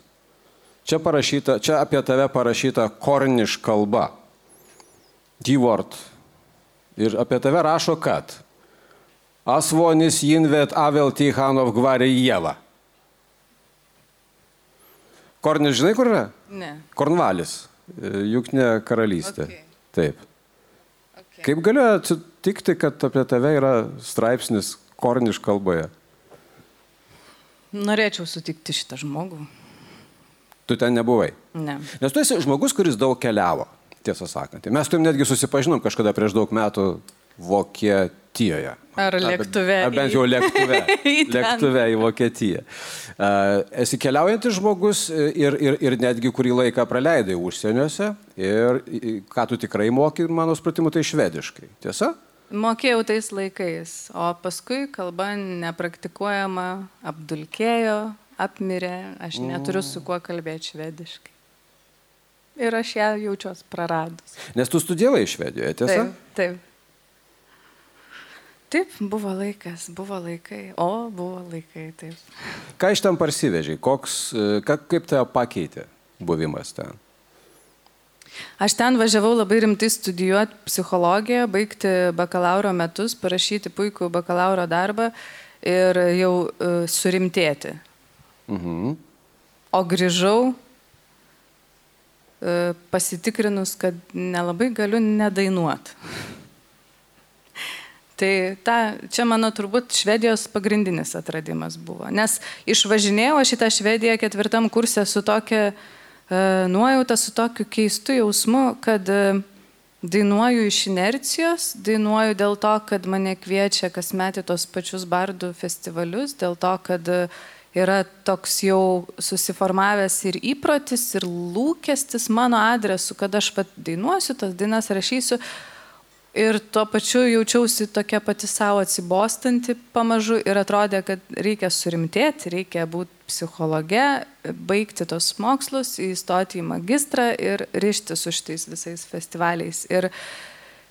Čia, parašyta, čia apie tave parašyta korniš kalba. D-word. Ir apie tave rašo, kad Asvonis Jinvet Avel Tihanov Gvarė Jeva. Korniš, žinai, kur yra? Ne. Kornvalis, e, juk ne karalystė. Okay. Taip. Kaip galėjo atsitikti, kad apie tave yra straipsnis korniš kalboje? Norėčiau sutikti šitą žmogų. Tu ten nebuvai. Ne. Nes tu esi žmogus, kuris daug keliavo, tiesą sakant. Mes tu netgi susipažinom kažkada prieš daug metų Vokietijoje. Ar lėktuve Ar bent jau lėktuve. <laughs> lėktuve į Vokietiją. Esi keliaujantis žmogus ir, ir, ir netgi kurį laiką praleidai užsieniuose. Ir ką tu tikrai moki, mano supratimu, tai švediškai. Tiesa? Mokėjau tais laikais, o paskui kalba nepraktikuojama, apdulkėjo, apmirė, aš neturiu su kuo kalbėti švediškai. Ir aš ją jaučiuos praradus. Nes tu studijavai Švedijoje, tiesa? Taip, taip. Taip, buvo laikas, buvo laikai, o buvo laikai, taip. Ką iš ten parsivežiai? Koks, e, ka, kaip tave pakeitė buvimas ten? Aš ten važiavau labai rimtai studijuoti psichologiją, baigti bakalauro metus, parašyti puikų bakalauro darbą ir jau uh, surimtėti. Mhm. O grįžau uh, pasitikrinus, kad nelabai galiu nedainuot. Tai ta, čia mano turbūt Švedijos pagrindinis atradimas buvo. Nes išvažinėjau aš į tą Švediją ketvirtam kursė su tokia uh, nuojauta, su tokiu keistu jausmu, kad uh, dainuoju iš inercijos, dainuoju dėl to, kad mane kviečia kasmet į tos pačius bardų festivalius, dėl to, kad uh, yra toks jau susiformavęs ir įprotis, ir lūkestis mano adresu, kad aš pat dainuosiu, tas dainas rašysiu. Ir tuo pačiu jaučiausi tokia pati savo atsibostanti pamažu ir atrodė, kad reikia surimtėti, reikia būti psichologe, baigti tos mokslus, įstoti į magistrą ir ryšti su šitais visais festivaliais. Ir,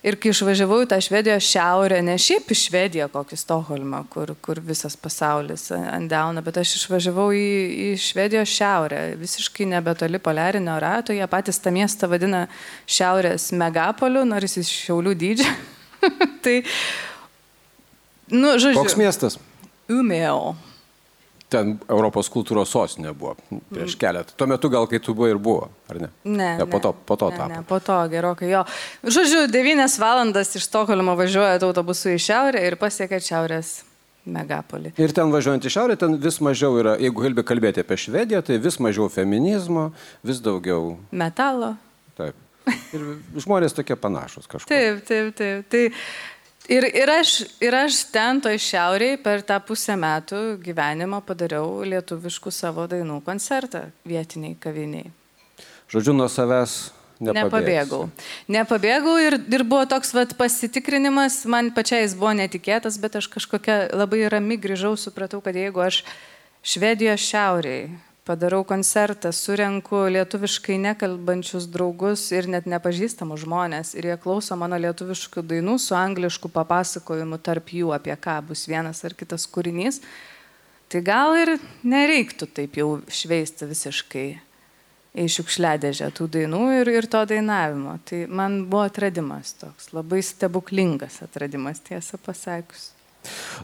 ir kai išvažiavau į tą Švedijos šiaurę, ne šiaip į Švediją, kokį Stokholmą, kur, kur visas pasaulis ant delno, bet aš išvažiavau į, į Švedijos šiaurę, visiškai nebetoli poliarinio rato, jie patys tą miestą vadina šiaurės megapoliu, nors jis šiaulių dydžio. <laughs> tai, nu, žodžiu. Koks miestas? Umeo. Ten Europos kultūros sostinė buvo prieš keletą. Tuo metu gal kai tu buvai ir buvo, ar ne? Ne, ne po to, po to ne, tapo. ne, po to gerokai jo. Žodžiu, 9 valandas iš Stokholmo važiuoja autobusu į šiaurę ir pasiekia šiaurės megapolį. Ir ten važiuojant į šiaurę, ten vis mažiau yra, jeigu kalbė kalbėti apie Švediją, tai vis mažiau feminizmo, vis daugiau. Metalo. Taip. Ir žmonės tokie panašus kažkur. Taip, taip, taip. Tai ir, ir, aš, ir aš ten toj šiauriai per tą pusę metų gyvenimo padariau lietuviškų savo dainų koncertą vietiniai kaviniai. Žodžiu, nuo savęs nepabėgsi. Nepabėgau. Nepabėgau ir, ir buvo toks vat, pasitikrinimas, man pačiai jis buvo netikėtas, bet aš kažkokia labai rami grįžau, supratau, kad jeigu aš Švedijos šiauriai padarau koncertą, surenku lietuviškai nekalbančius draugus ir net nepažįstamus žmonės ir jie klauso mano lietuviškų dainų su anglišku papasakojimu tarp jų apie ką bus vienas ar kitas kūrinys, tai gal ir nereiktų taip jau šveisti visiškai į šiukšliadėžę tų dainų ir, ir to dainavimo. Tai man buvo atradimas toks, labai stebuklingas atradimas, tiesą pasakius.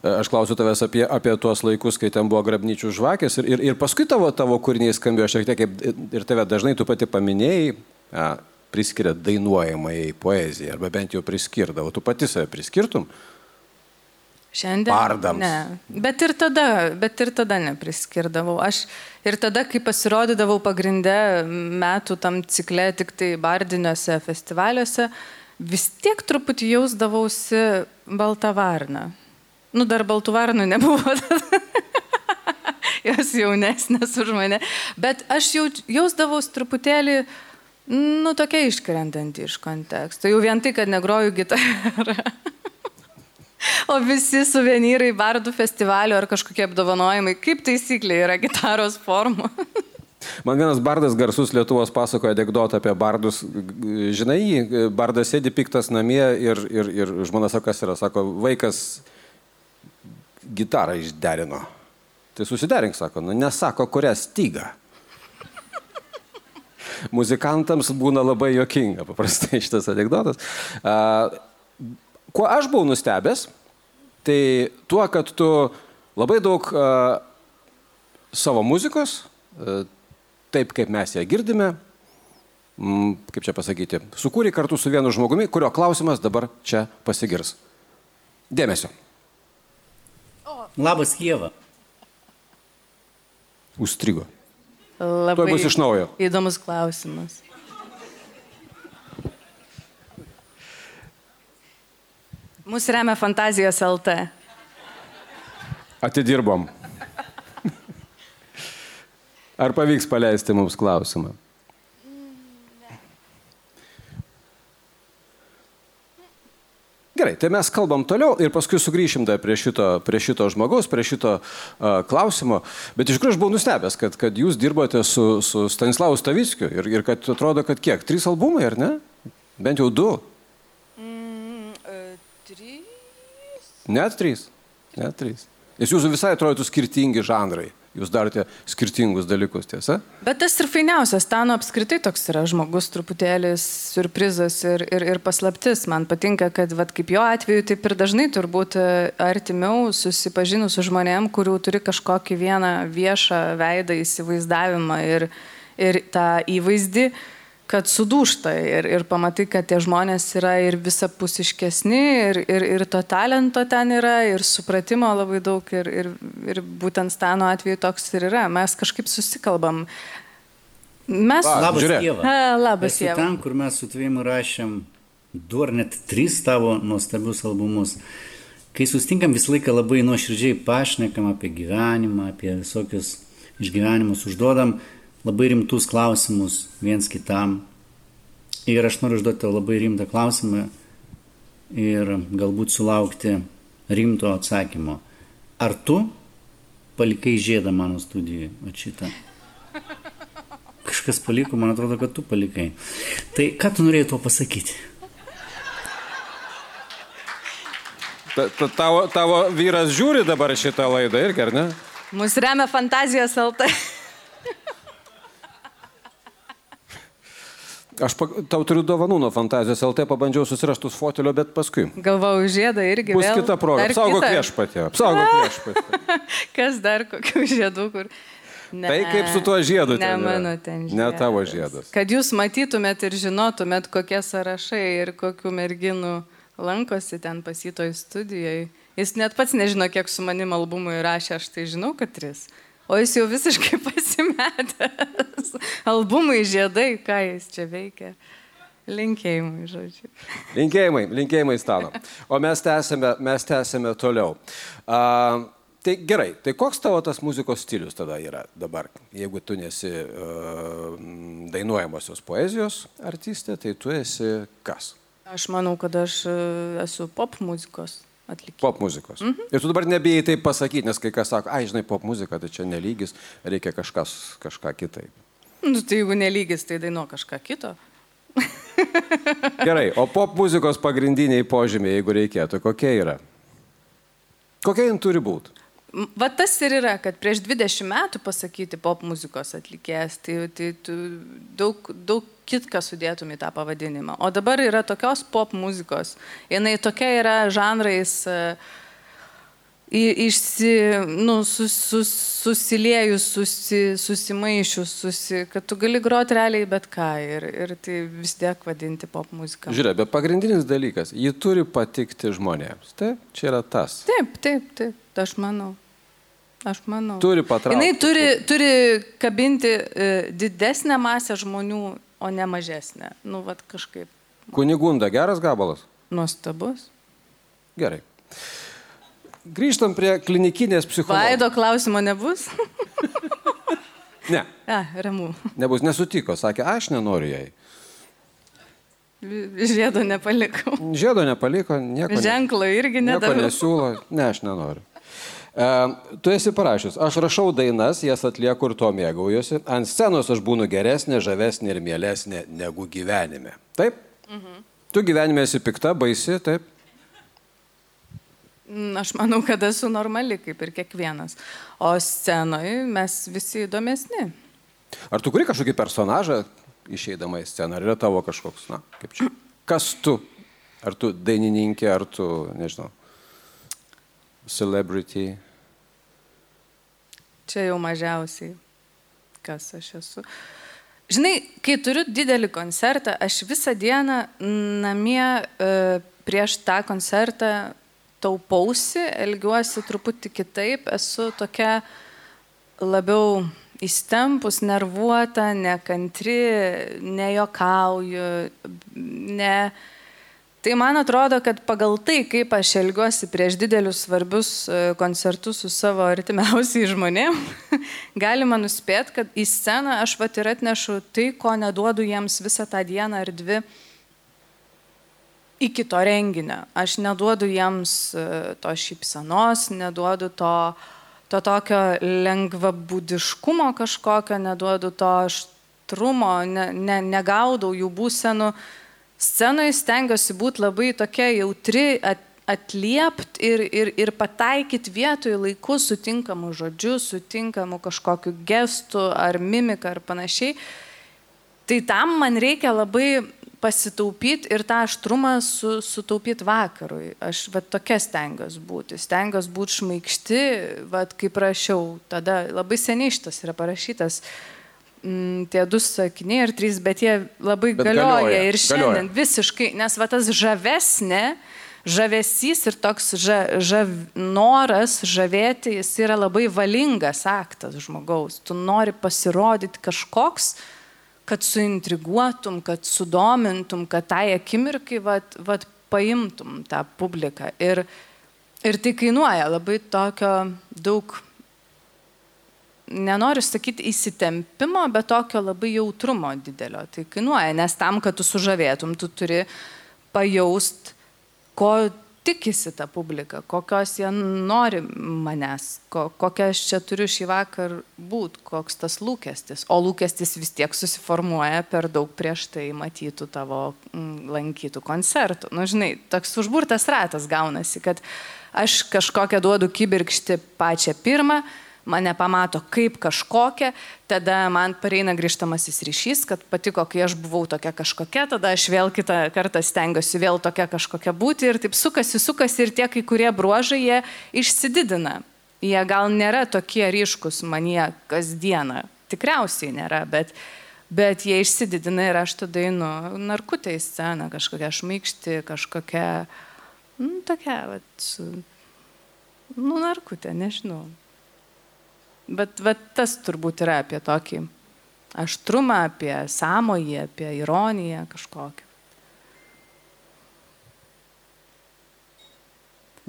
Aš klausiu tavęs apie, apie tuos laikus, kai ten buvo grabnyčių žvakės ir, ir, ir paskui tavo, tavo kūriniai skambėjo šiek tiek kaip ir tave dažnai tu pati paminėjai, a, priskiria dainuojamai poezijai, arba bent jau priskirdavo. Tu pati save priskirtum? Šiandien. Bardams. Ne. Bet ir tada, bet ir tada nepriskirdavau. Aš ir tada, kai pasirodydavau pagrindę metų tam cikle, tik tai bardiniuose festivaliuose, vis tiek truputį jausdavausi baltą varną. Nu, dar baltų varnų nebuvo. <laughs> Jos jaunesnės už mane. Bet aš jau, jausdavausi truputėlį, nu, tokia iškrentanti iš konteksto. Jau vien tai, kad negroju gitarą. <laughs> O visi suvenyrai bardų festivalio ar kažkokie apdovanojimai, kaip taisyklė, yra gitaros forma. <laughs> Man vienas bardas garsus Lietuvos pasakoja anegdotą apie bardus. Žinai, bardas sėdi piktas namie ir, ir, ir žmona sako, kas yra, sako, vaikas gitarą išderino. Tai susiderink, sako, nu nesako, kurią stygą. Muzikantams būna labai jokinga, paprastai šitas anegdotas. Kuo aš buvau nustebęs, tai tuo, kad tu labai daug savo muzikos, taip kaip mes ją girdime, kaip čia pasakyti, sukūrė kartu su vienu žmogumi, kurio klausimas dabar čia pasigirs. Dėmesio. Labas, Jėva. Užstrigo. Labai bus iš naujo. Įdomus klausimas. Mūsų remia Fantazijos LT. Atidirbom. Ar pavyks paleisti mums klausimą? Gerai, tai mes kalbam toliau ir paskui sugrįšim dar prie šito, prie šito žmogaus, prie šito uh, klausimo. Bet iš tikrųjų aš buvau nustebęs, kad, kad jūs dirbote su, su Stanislavu Stavickiu ir, ir kad atrodo, kad kiek? Trys albumai, ar ne? Bent jau du. Mm, trys. Net trys. Net trys. Nes jūsų visai atrodytų skirtingi žanrai. Jūs darote skirtingus dalykus, tiesa? Bet tas ir fainiausias, Tano apskritai toks yra žmogus, truputėlis surprizas ir, ir, ir paslaptis. Man patinka, kad vat, kaip jo atveju, taip ir dažnai turbūt e, artimiau susipažinus su žmonėm, kurių turi kažkokį vieną viešą veidą įsivaizdavimą ir, ir tą įvaizdį, kad sudūšta ir, ir pamatai, kad tie žmonės yra ir visapusiškesni, ir, ir, ir to talento ten yra, ir supratimo labai daug, ir, ir, ir būtent Stano atveju toks ir yra. Mes kažkaip susikalbam. Mes... Va, Labas, žiūrėk. Jėva. A, labas, Esu Ieva. ten, kur mes su tavim rašėm du ar net tris tavo nuostabius albumus. Kai sustinkam visą laiką labai nuoširdžiai pašnekam apie gyvenimą, apie visokius išgyvenimus, užduodam labai rimtus klausimus viens kitam. Ir aš noriu užduoti labai rimtą klausimą ir galbūt sulaukti rimto atsakymo. Ar tu palikai žiedą mano studijoje? O šitą. Kažkas paliko, man atrodo, kad tu palikai. Tai ką tu norėjai tuo pasakyti? Ta, ta, tavo, tavo vyras žiūri dabar šitą laidą irgi, ar ne? Mūsų remia Fantazijos LT. Aš pa, tau turiu dovanų nuo fantazijos LT, pabandžiau susirastus fotelio, bet paskui. Galvau, žiedą irgi. Bus vėl. kita proga. Apsaugok viešpatį. Apsaugok <laughs> viešpatį. Kas dar kokių žiedų, kur... Ne, Tai kaip su tuo žiedu Ne, ten mano ten žiedas. Ne tavo žiedas. Kad jūs matytumėt ir žinotumėt, kokie sąrašai ir kokių merginų lankosi ten pasitoj studijoje. Jis net pats nežino, kiek su manim albumui rašė, aš tai žinau, kad tris. O jis jau visiškai <laughs> pasimetęs. Albumai žiedai, ką jis čia veikia. Linkėjimai, žodžiu. Linkėjimai, linkėjimai stano. O mes tęsime, mes tęsime toliau. Uh, tai gerai, tai koks tavo tas muzikos stilius tada yra dabar? Jeigu tu nesi uh, dainuojamosios poezijos artistė, tai tu esi kas? Aš manau, kad aš e, esu pop muzikos atlikėjas. Pop muzikos. Mhm. Ir tu dabar nebijai tai pasakyti, nes kai kas sako, ai, žinai, pop muzika, tai čia nelygis, reikia kažkas, kažką kitaip. Nu, tai jeigu nelygis, tai dainuo kažką kito. Gerai, o pop muzikos pagrindiniai požymiai, jeigu reikėtų, kokie yra? Kokia jin turi būti? Va tas ir yra, kad prieš 20 metų pasakyti pop muzikos atlikėjas, tai, tai tu daug, daug kitką sudėtum į tą pavadinimą. O dabar yra tokios pop muzikos. Jis tokia yra žanrais uh, išsi, nu, sus, sus, susiliejus, susi, susimaišius, susi, kad tu gali groti realiai bet ką ir, ir tai vis tiek vadinti pop muziką. Žiūrėk, bet pagrindinis dalykas, ji turi patikti žmonėms. Taip, čia yra tas. Taip, taip, taip, aš manau. Aš manau. Turi patraukti. Jis turi, turi kabinti e, didesnę masę žmonių, o ne mažesnę. Nu, vad kažkaip. Kunigunda, geras gabalas? Nuostabus. Gerai. Grįžtam prie klinikinės psichologijos. Vaido klausimo nebus? ne. <laughs> A, ramu. Nebus, nesutiko, sakė, aš nenoriu jai. Žiedo nepaliko. Žiedo nepaliko, nieko. Ženklo irgi nedaviau. Nieko nesiūlo, ne, aš nenoriu. E, tu esi parašęs, aš rašau dainas, jas atlieku ir to mėgaujuosi. Ant scenos aš būnu geresnė, žavesnė ir mielesnė negu gyvenime. Taip? Mhm. Tu gyvenime esi pikta, baisi, taip? Mm, aš manau, kad esu normali, kaip ir kiekvienas. O scenoje mes visi įdomesni. Ar tu kuri kažkokį personažą išeidama į sceną? Ar yra tavo kažkoks, na, kaip čia? Kas tu? Ar tu dainininkė, ar tu, nežinau, celebrity? Čia jau mažiausiai, kas aš esu. Žinai, kai turiu didelį koncertą, aš visą dieną namie e, prieš tą koncertą taupausi, elgiuosi truputį kitaip, esu tokia labiau įstempus, nervuota, nekantri, nejokauju, ne. Tai man atrodo, kad pagal tai, kaip aš elgiuosi prieš didelius svarbius e, koncertus su savo artimiausiai žmonėm, <laughs> galima nuspėti, kad į sceną aš pat ir atnešu tai, ko neduodu jiems visą tą dieną ar dvi iki to renginio. Aš neduodu jiems e, to šypsenos, neduodu to, to tokio lengvabūdiškumo kažkokio, neduodu to aštrumo, ne, ne, negaudau jų būsenų. Scenoje stengiuosi būti labai tokia jautri, at, atliept ir, ir, ir pataikyti vietoj laiku sutinkamų žodžių, sutinkamų kažkokiu gestu ar mimika ar panašiai. Tai tam man reikia labai pasitaupyti ir tą aštrumą su, sutaupyti vakarui. Aš va tokia stengiuosi būti. Stengiuosi būti šmaikšti, va kaip rašiau, tada labai seniai šitas yra parašytas. Mm, tie du sakiniai ar trys, bet jie labai bet galioja, galioja ir šiandien galioja. visiškai, nes va tas žavesnė, žavesys ir toks ža, žav, noras žavėti, jis yra labai valingas aktas žmogaus. Tu nori pasirodyti kažkoks, kad suintriguotum, kad sudomintum, kad tai akimirkai vat, vat, paimtum tą publiką. Ir, ir tai kainuoja labai tokio daug, nenoriu sakyti įsitempimo, bet tokio labai jautrumo didelio. Tai kainuoja, nes tam, kad tu sužavėtum, tu turi pajaust, ko tikisi ta publika, kokios jie nori manęs, ko, kokia aš čia turiu šį vakar būti, koks tas lūkestis. O lūkestis vis tiek susiformuoja per daug prieš tai matytų tavo mm, lankytų koncertų. Na, nu, žinai, toks užburtas ratas gaunasi, kad aš kažkokią duodu kibirkšti pačią pirmą, mane pamato kaip kažkokią, tada man pareina grįžtamasis ryšys, kad patiko, kai aš buvau tokia kažkokia, tada aš vėl kitą kartą stengiuosi vėl tokia kažkokia būti ir taip sukasi, sukasi ir tie kai kurie bruožai jie išsididina. Jie gal nėra tokie ryškus manie kasdieną, tikriausiai nėra, bet, Bet jie išsididina ir aš tada einu narkutę į sceną, kažkokia šmykšti, kažkokia, nu, tokia, vat, nu, narkutė, nežinau. Bet, bet tas turbūt yra apie tokį aštrumą, apie sąmojį, apie ironiją kažkokią.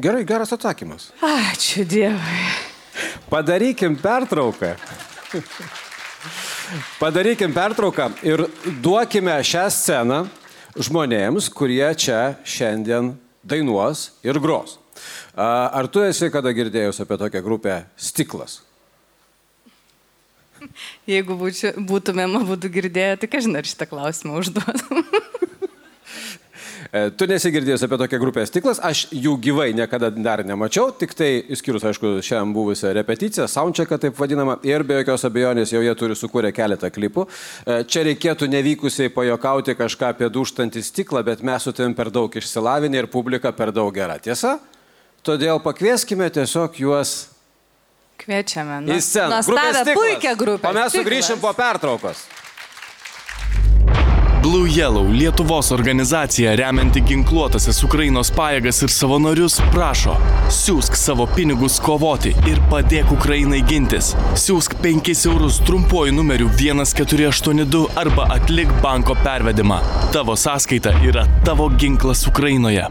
Gerai, geras atsakymas. Ačiū Dievui. Padarykim pertrauką. Padarykim pertrauką ir duokime šią sceną žmonėms, kurie čia šiandien dainuos ir gros. Ar tu esi kada girdėjus apie tokią grupę Stiklas? Jeigu būčiau, būtumėm abu girdėję, tai kažin ar šitą klausimą užduotum. <laughs> E, Tu nesigirdėjęs apie tokią grupę Stiklas, aš jų gyvai niekada dar nemačiau, tik tai, išskyrus, aišku, šiandien buvusią repeticiją, soundchecką taip vadinamą, ir be jokios abejonės jau jie turi sukūrę keletą klipų. E, Čia reikėtų nevykusiai pajokauti kažką apie duštantį stiklą, bet mes su tavim per daug išsilavinę ir publika per daug gera. Tiesa? Todėl pakvieskime tiesiog juos Kviečiame. į sceną. Nuostabią, puikią grupę. O mes sugrįšim po pertraukos. Blue Yellow Lietuvos organizacija remianti ginkluotasias Ukrainos pajėgas ir savanorius prašo siūsk savo pinigus kovoti ir padėk Ukrainai gintis. Siūsk 5 eurus trumpuoju numeriu 1482 arba atlik banko pervedimą. Tavo sąskaita yra tavo ginklas Ukrainoje.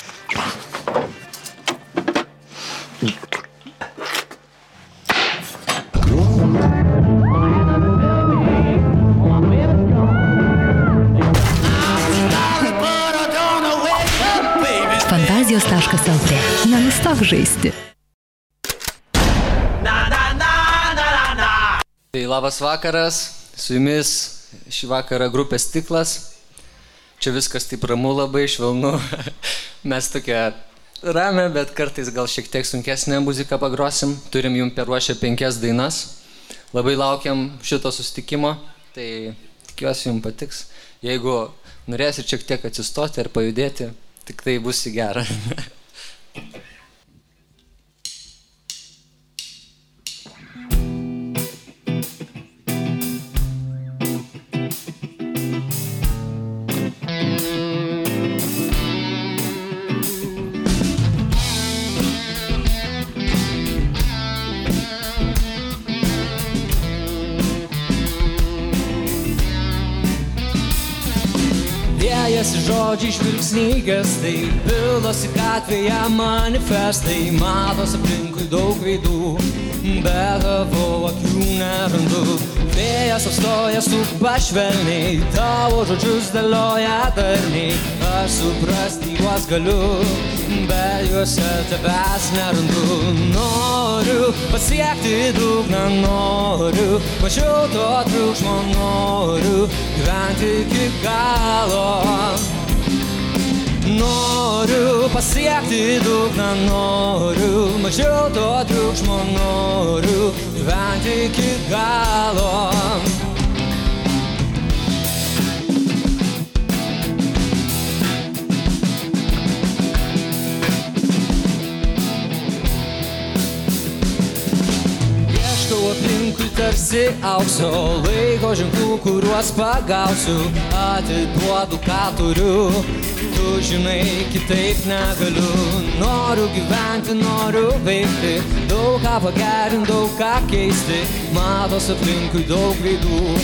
Nenustok žaisti. Tai labas vakaras, su jumis šį vakarą grupė Stiklas. Čia viskas taip ramu labai, švelnu. <laughs> Mes tokia ramę, bet kartais gal šiek tiek sunkesnę muziką pagrosim. Turim jums peruošę penkias dainas. Labai laukiam šito sustikimo, tai tikiuosi jums patiks. Jeigu norėsit šiek tiek atsistoti ar pajudėti, tik tai bus į gerą. <laughs> Liejasi žodžiai žvilgsniai gestai, pilosi gatvėje manifestai, matos aplinkui daug veidų, bet tavo akių nerandu. Vėjas apstoja su pašvelniai, tavo žodžius dėlioja darniai, aš suprasti juos galiu, bet juose tavęs nerandu. Noriu pasiekti dugną, noriu, mažiau to triukšmo noriu, gyventi iki galo. Noriu pasiekti dugną, noriu, mažiau to triukšmo noriu, gyventi iki galo. Ieškau aplinkui tarsi aukso laiko ženklų, kuriuos pagausiu, atiduodu, ką turiu. Tu žinai, kitaip negaliu. Noriu gyventi, noriu veikti, daug ką pagerinti, daug ką keisti. Matos aplinkui daug veidų.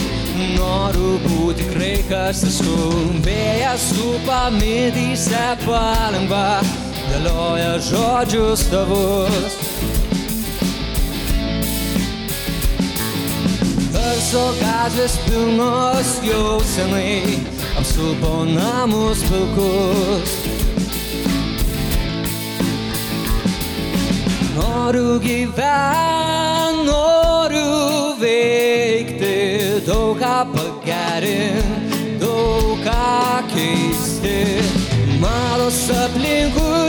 Noriu būti tikrai kas esu. Vėjas supa mityse palengva, dėlioja žodžius tavus. Garso gatvės pilnos jau senai apsupo namus pilkus. Noriu gyventi, noriu veikti, daug ką pagerinti, daug ką keisti. Malos aplinkui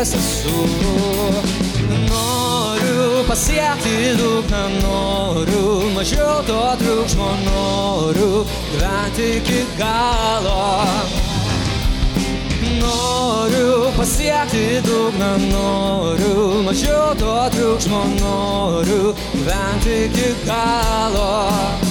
kas esu. Noriu pasiekti dugną, noriu mažiau to triukšmo, noriu gyventi iki galo. Noriu pasiekti dugną, noriu mažiau to triukšmo, noriu gyventi iki galo.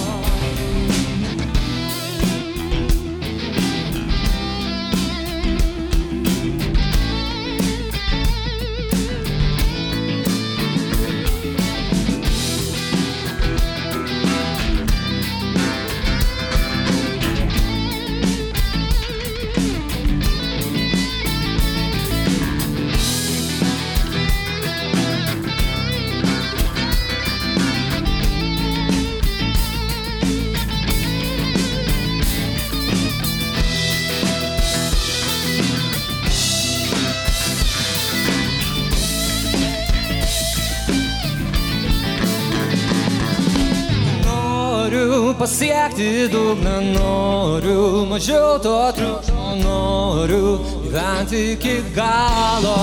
Pasiekti dugną, noriu mažiau to triukšmo, noriu gyventi iki galo.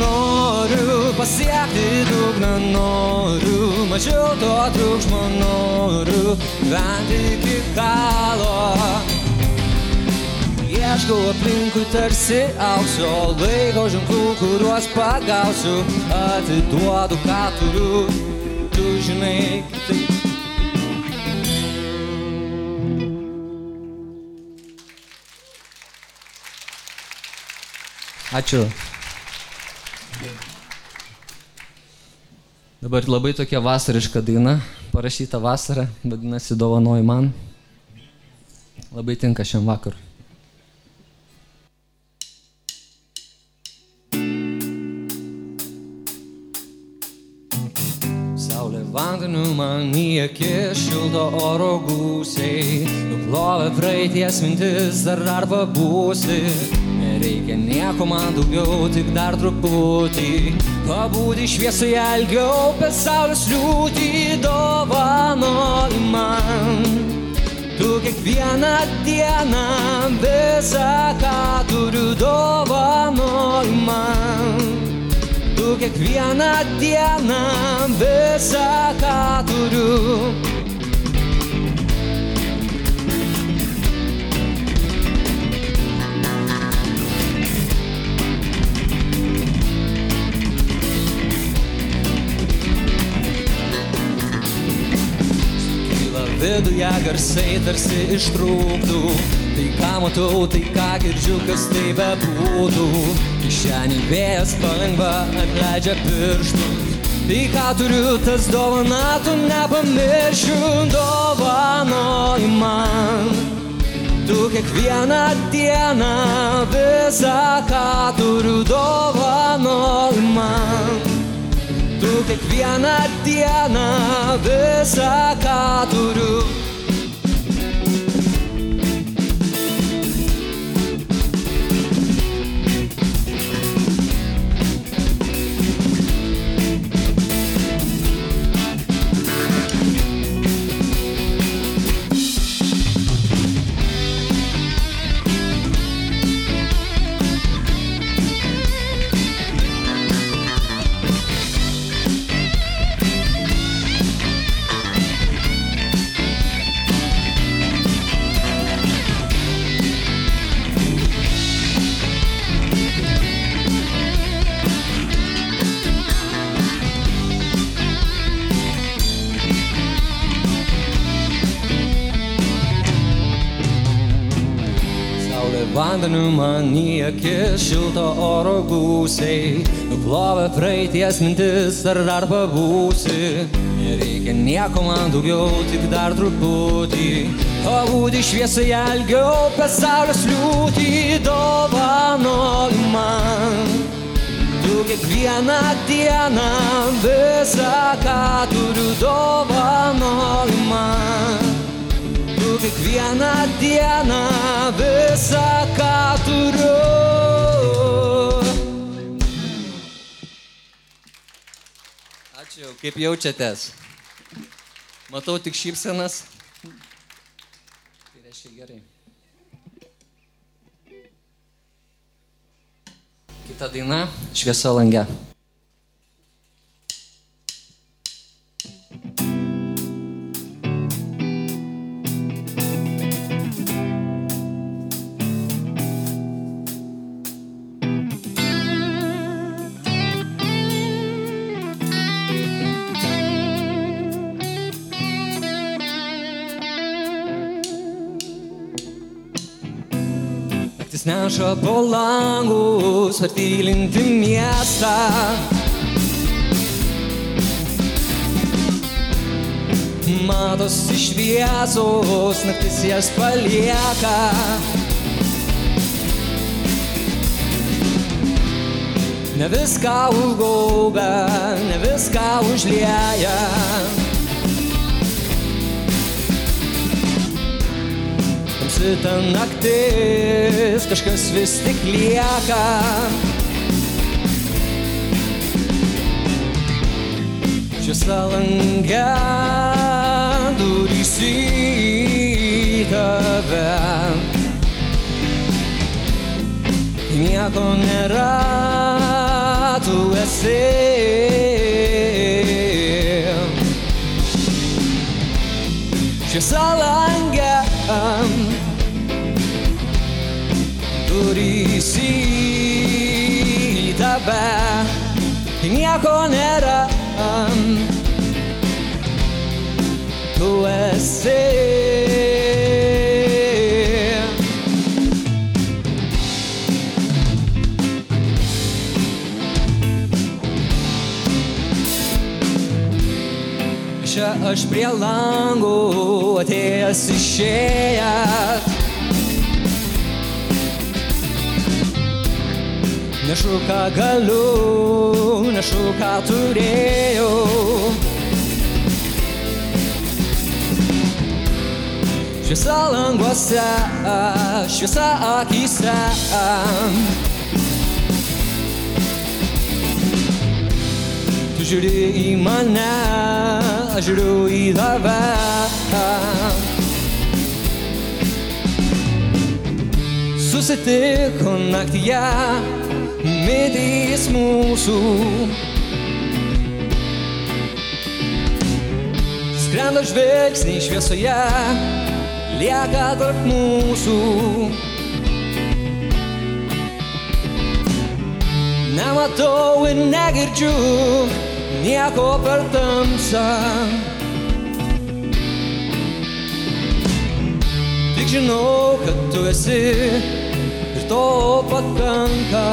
Noriu pasiekti dugną, noriu mažiau to triukšmo, noriu gyventi iki galo. Ieškau aplinkui tarsi aukso laiko ženklų, kuriuos pagausiu, atiduodu, ką turiu, tu žinai kitaip. Ačiū. Dabar labai tokia vasariška daina, parašyta vasarą, vadinasi dovanoji man. Labai tinka šiam vakarui. Vandeniu man į akis šilto oro gūsiai, nuplovė praeities mintis, dar dar pabūsi. Nereikia nieko man daugiau, tik dar truputį. Pabūti šviesai ilgiau, per saulės liūtį dovanoji man. Tu kiekvieną dieną visą, ką turiu dovanoji man. Tu kiekvieną dieną visą, ką turiu. Kyla viduje garsai tarsi ištrūktų. Tai ką matau, tai ką girdžiu, kas tai bebūtų. Kišenį vėjas palengva atleidžia pirštus. Tai ką turiu, tas dovana, tu nepamiršiu, dovanoji man. Tu kiekvieną dieną visą, ką turiu, dovanoji man. Tu kiekvieną dieną visą, ką turiu. Vandeniu man į akis šilto oro gūsiai, nuplovė praeities mintis, dar dar pabūsi. Nereikia nieko man daugiau, tik dar truputį. Pabūti šviesai ilgiau, per saulės liūtį dovanoji man. Tu kiekvieną dieną visą, ką turiu dovanoji man. Tu kiekvieną dieną visą, ką turiu. Ačiū, kaip jaučiatės? Matau tik šypsenas. Tai reiškia gerai. Kita daina - šviesa lange. Neša po langus, atvylinti miestą. Matosi šviesos, naktis jas palieka. Ne viską užgaubia, ne viską užlieja. Tamsi ta naktis, kažkas vis tik lieka. Šviesa lange durys į tave. Nieko nėra, tu esi. Šviesa lange durys į tave. Nieko nėra, tu esi. Čia aš prie langų atėjęs išėjęs. Nešu ką galiu, nešu ką turėjau. Šviesa languose, šviesa akise. Tu žiūri į mane, aš žiūriu į tave. Susitiko naktyje, midys mūsų. Skrenda žvilgsniai šviesoje, lieka tarp mūsų. Nematau ir negirdžiu nieko per tamsą. Tik žinau, kad tu esi ir to pakanka.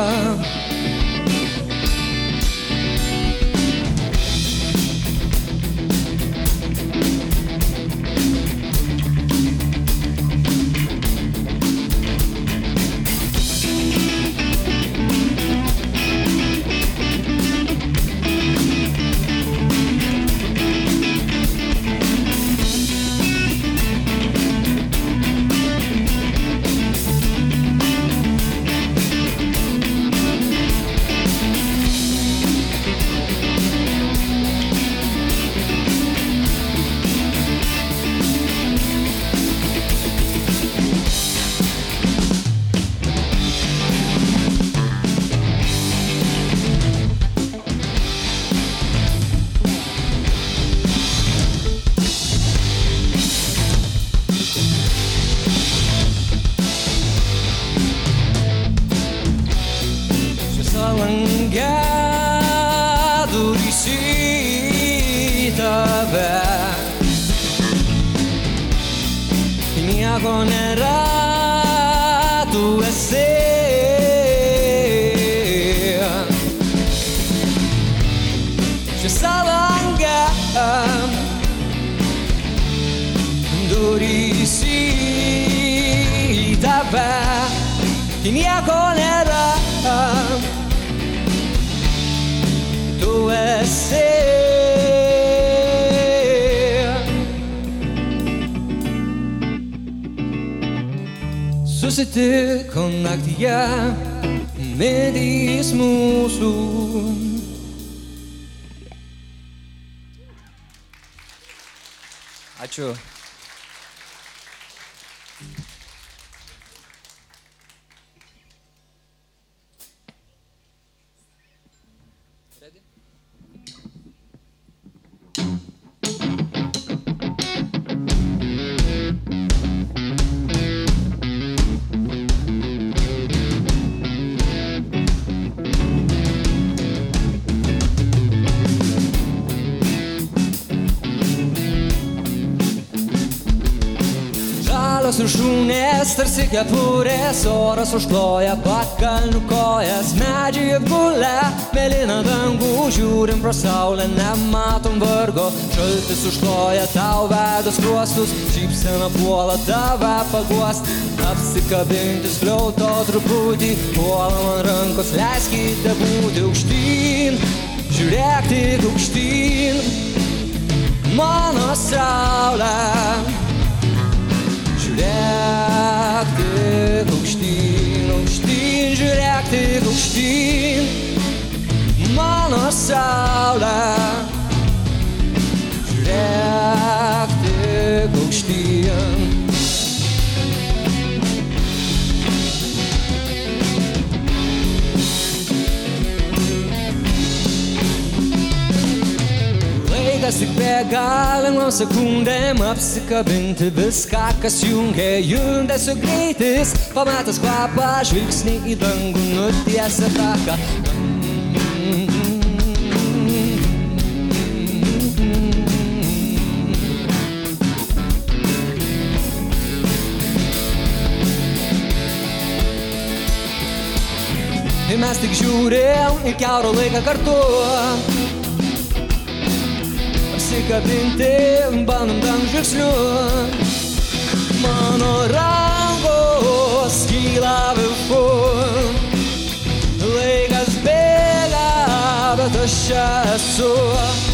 Viršūnės, tarsi kepurės, oras užkloja pakalnių kojas, medžiai gulė, mėlyna dangų, žiūrim pro saulę, nematom vargo, šaltis užkloja tau vedos kruostus, šypsena puola tave paguost, apsikabinti skliauto truputį, puola man rankos, leiskite būti aukštyn, žiūrėk tik aukštyn, mano saulė. Žiūrėk tik aukštyn, aukštyn, žiūrėk tik aukštyn, mano saulė. Žiūrėk tik aukštyn. Laikas tik bėga, lengvam sekundėm apsikabinti viską, kas jungia judesio greitis. Pametęs kvapą, žvilgsnį į dangų nutiesia taką. Ir mes tik žiūrėjom į keurą laiką kartu apsikabinti, bandom tam žvilgsniu. Mano rankos kyla viršun, laikas bėga, bet aš esu.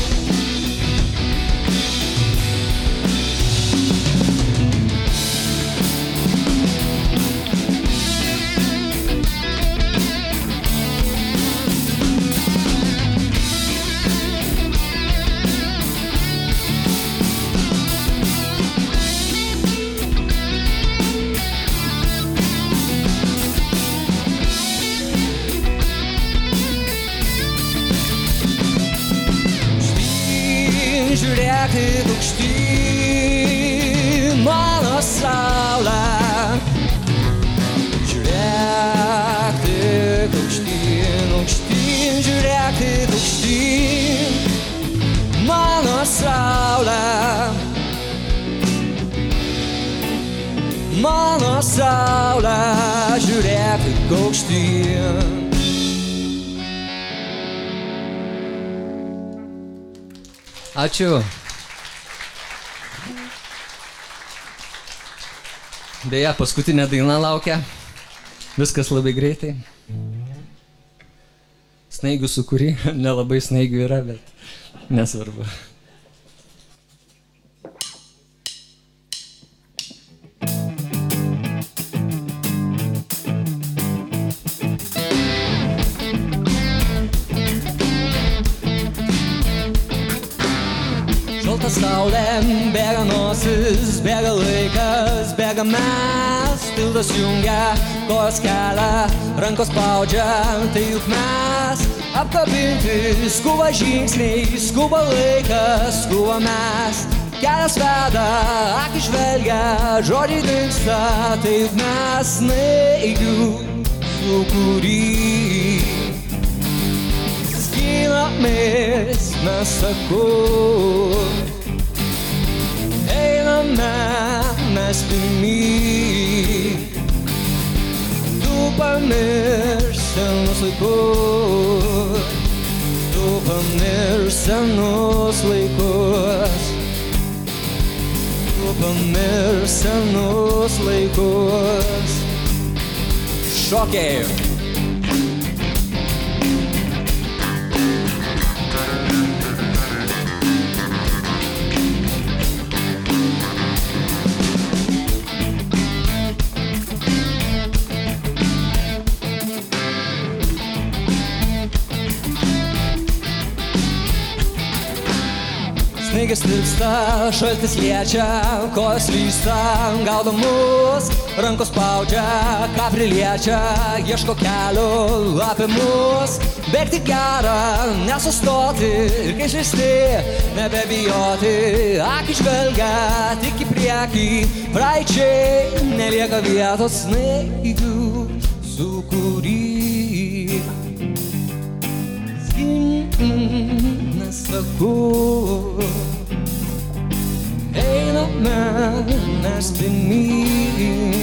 Tik aukštyn, mano saulė. Žiūrėk tik aukštyn, aukštyn, žiūrėk tik aukštyn, mano saulė. Mano saulė, žiūrėk tik aukštyn. Ačiū. Beje, paskutinė daina laukia. Viskas labai greitai. Snaigių sukūry, <laughs> nelabai snaigių yra, bet nesvarbu. Saulė, bėga nosis, bėga laikas, bėga mes, tildas jungia, kojas kelia, rankos spaudžia, tai juk mes apkabinti, skuba žingsniai, skuba laikas, skuba mes. Kelias veda, akis žvelgia, žodžiai dinksta, tai juk mes naigių sukūry skylėmis mes sakau. Einame mes pirmyn, tu pamirš senus laikus, tu pamirš senus laikus, tu pamirš senus laikus. Šokiai. Snaigės tirpsta, šaltis liečia, kojos lysta, gaudo mus, rankos spaudžia, ką priliečia, ieško kelio apie mus, bėgti gerą, nesustoti ir kai žaisti, nebebijoti, akį žvelgia tik į priekį, praeičiai nelieka vietos snaigių sukūry. Nesakau, einame mes pirmyn,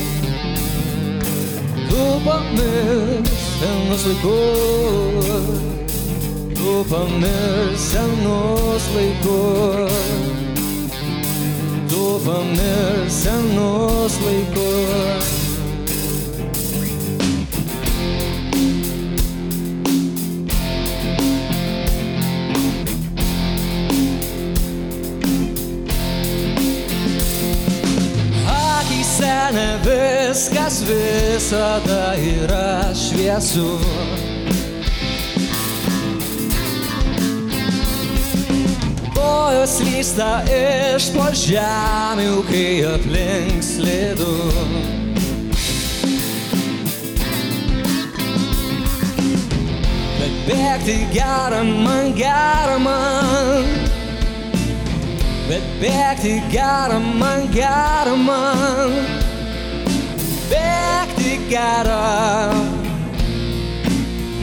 tu pamirš senus laikus, tu pamirš senus laikus, tu pamirš senus laikus. Ne viskas visada yra šviesu. Kojos lysta iš po žemių, kai aplink slidu. Bet bėgti gera man, gera man. Bet bėgti gera man, gera man. Bėgti gera.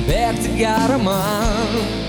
Bėgti gera man.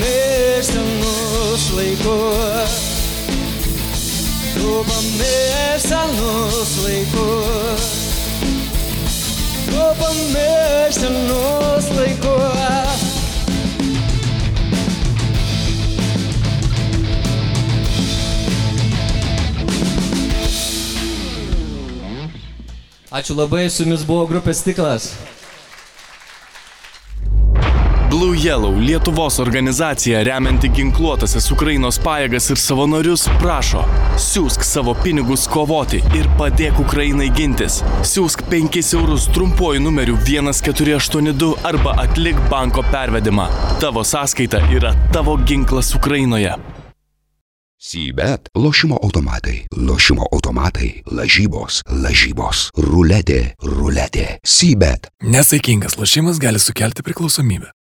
Tu pamirš senus laikus Tu pamirš senus laikus Tu pamirš senus laikus Ačiū labai, su jumis buvo grupės stiklas. Blue Yellow Lietuvos organizacija remianti ginkluotasias Ukrainos pajėgas ir savanorius prašo, siūsk savo pinigus kovoti ir padėk Ukrainai gintis. Siūsk 5 eurus trumpuoju numeriu 1482 arba atlik banko pervedimą. Tavo sąskaita yra tavo ginklas Ukrainoje. Sybet - lošimo automatai, lošimo automatai, lažybos, lažybos, ruletė, ruletė, sybet. Nesaikingas lošimas gali sukelti priklausomybę.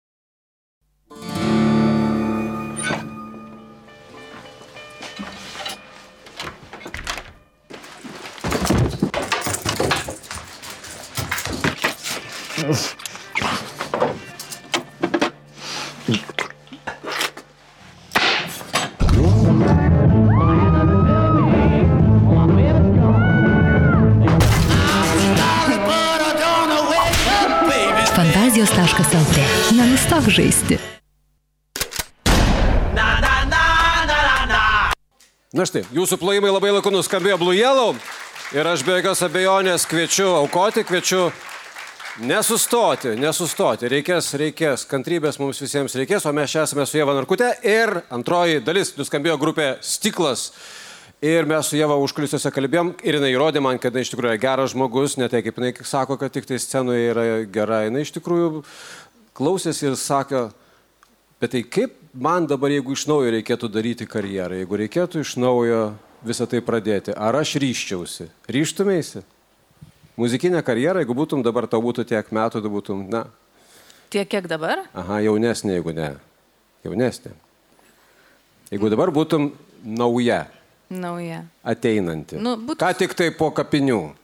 Fantazijos.lt. Nenustok žaisti. Na štai, jūsų plojimai labai laiku nuskambėjo Blue Yellow ir aš be jokios abejonės kviečiu aukoti, kviečiu nesustoti, nesustoti. Reikės, reikės, kantrybės mums visiems reikės, o mes čia esame su Jeva Narkute ir antroji dalis nuskambėjo grupė Stiklas. Ir mes su Jeva užkulisiuose kalbėjom ir jinai įrodė man, kad jinai iš tikrųjų yra geras žmogus, ne tai kaip jinai sako, kad tik tai scenoje yra gera. Jinai iš tikrųjų klausėsi ir sakė, Bet tai kaip man dabar, jeigu iš naujo reikėtų daryti karjerą, jeigu reikėtų iš naujo visą tai pradėti, ar aš ryščiausi? Ryštumėsi? Muzikinė karjera, jeigu būtum dabar, tau būtų tiek metų, tu būtum, na, Tiek kiek dabar? aha, jaunesnė, jeigu ne. Jaunesnė. Jeigu dabar būtum nauja, Nauja. ateinanti. Nu, būtų- Ką tik tai po kapinių.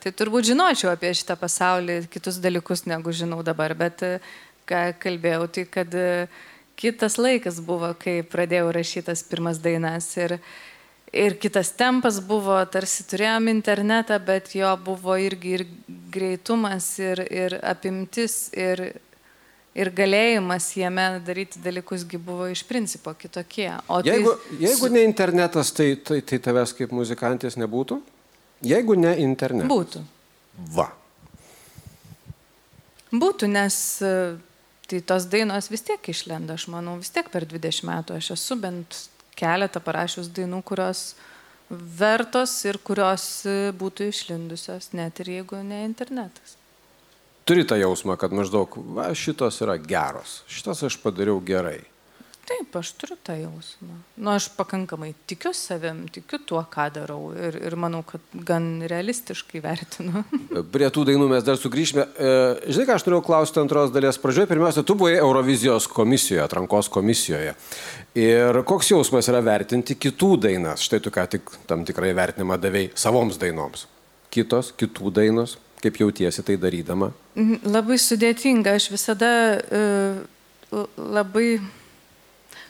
Tai turbūt žinočiau apie šitą pasaulį, kitus dalykus, negu žinau dabar, bet e, ką kalbėjau, tai kad e, kitas laikas buvo, kai pradėjau rašytas pirmas dainas ir ir kitas tempas buvo, tarsi turėjom internetą, bet jo buvo irgi ir greitumas, ir, ir apimtis, ir, ir galėjimas jame daryti dalykusgi buvo iš principo kitokie. O Jeigu, tai, jeigu ne internetas, tai, tai, tai tavęs kaip muzikantės nebūtų? Jeigu ne internetas. Būtų. Va. Būtų, nes e, tai tos dainos vis tiek išlenda, aš manau, vis tiek per 20 metų aš esu bent keletą parašius dainų, kurios vertos ir kurios būtų išlindusios, net ir jeigu ne internetas. Turi tą jausmą, kad maždaug, va, šitos yra geros, šitas aš padariau gerai. Taip, aš turiu tą jausmą. Nu, aš pakankamai tikiu savim, tikiu tuo, ką darau ir, ir manau, kad gan realistiškai vertinu. <laughs> Prie tų dainų mes dar sugrįšime. E, žinai, ką aš norėjau klausti antros dalies pradžioje. Pirmiausia, tu buvai Eurovizijos komisijoje, atrankos komisijoje. Ir koks jausmas yra vertinti kitų dainas? Štai tu ką tik tam tikrai vertinimą davėjai savoms dainoms. Kitos, kitų dainos, kaip jautiesi tai darydama? Mhm, Labai sudėtinga, aš visada uh, labai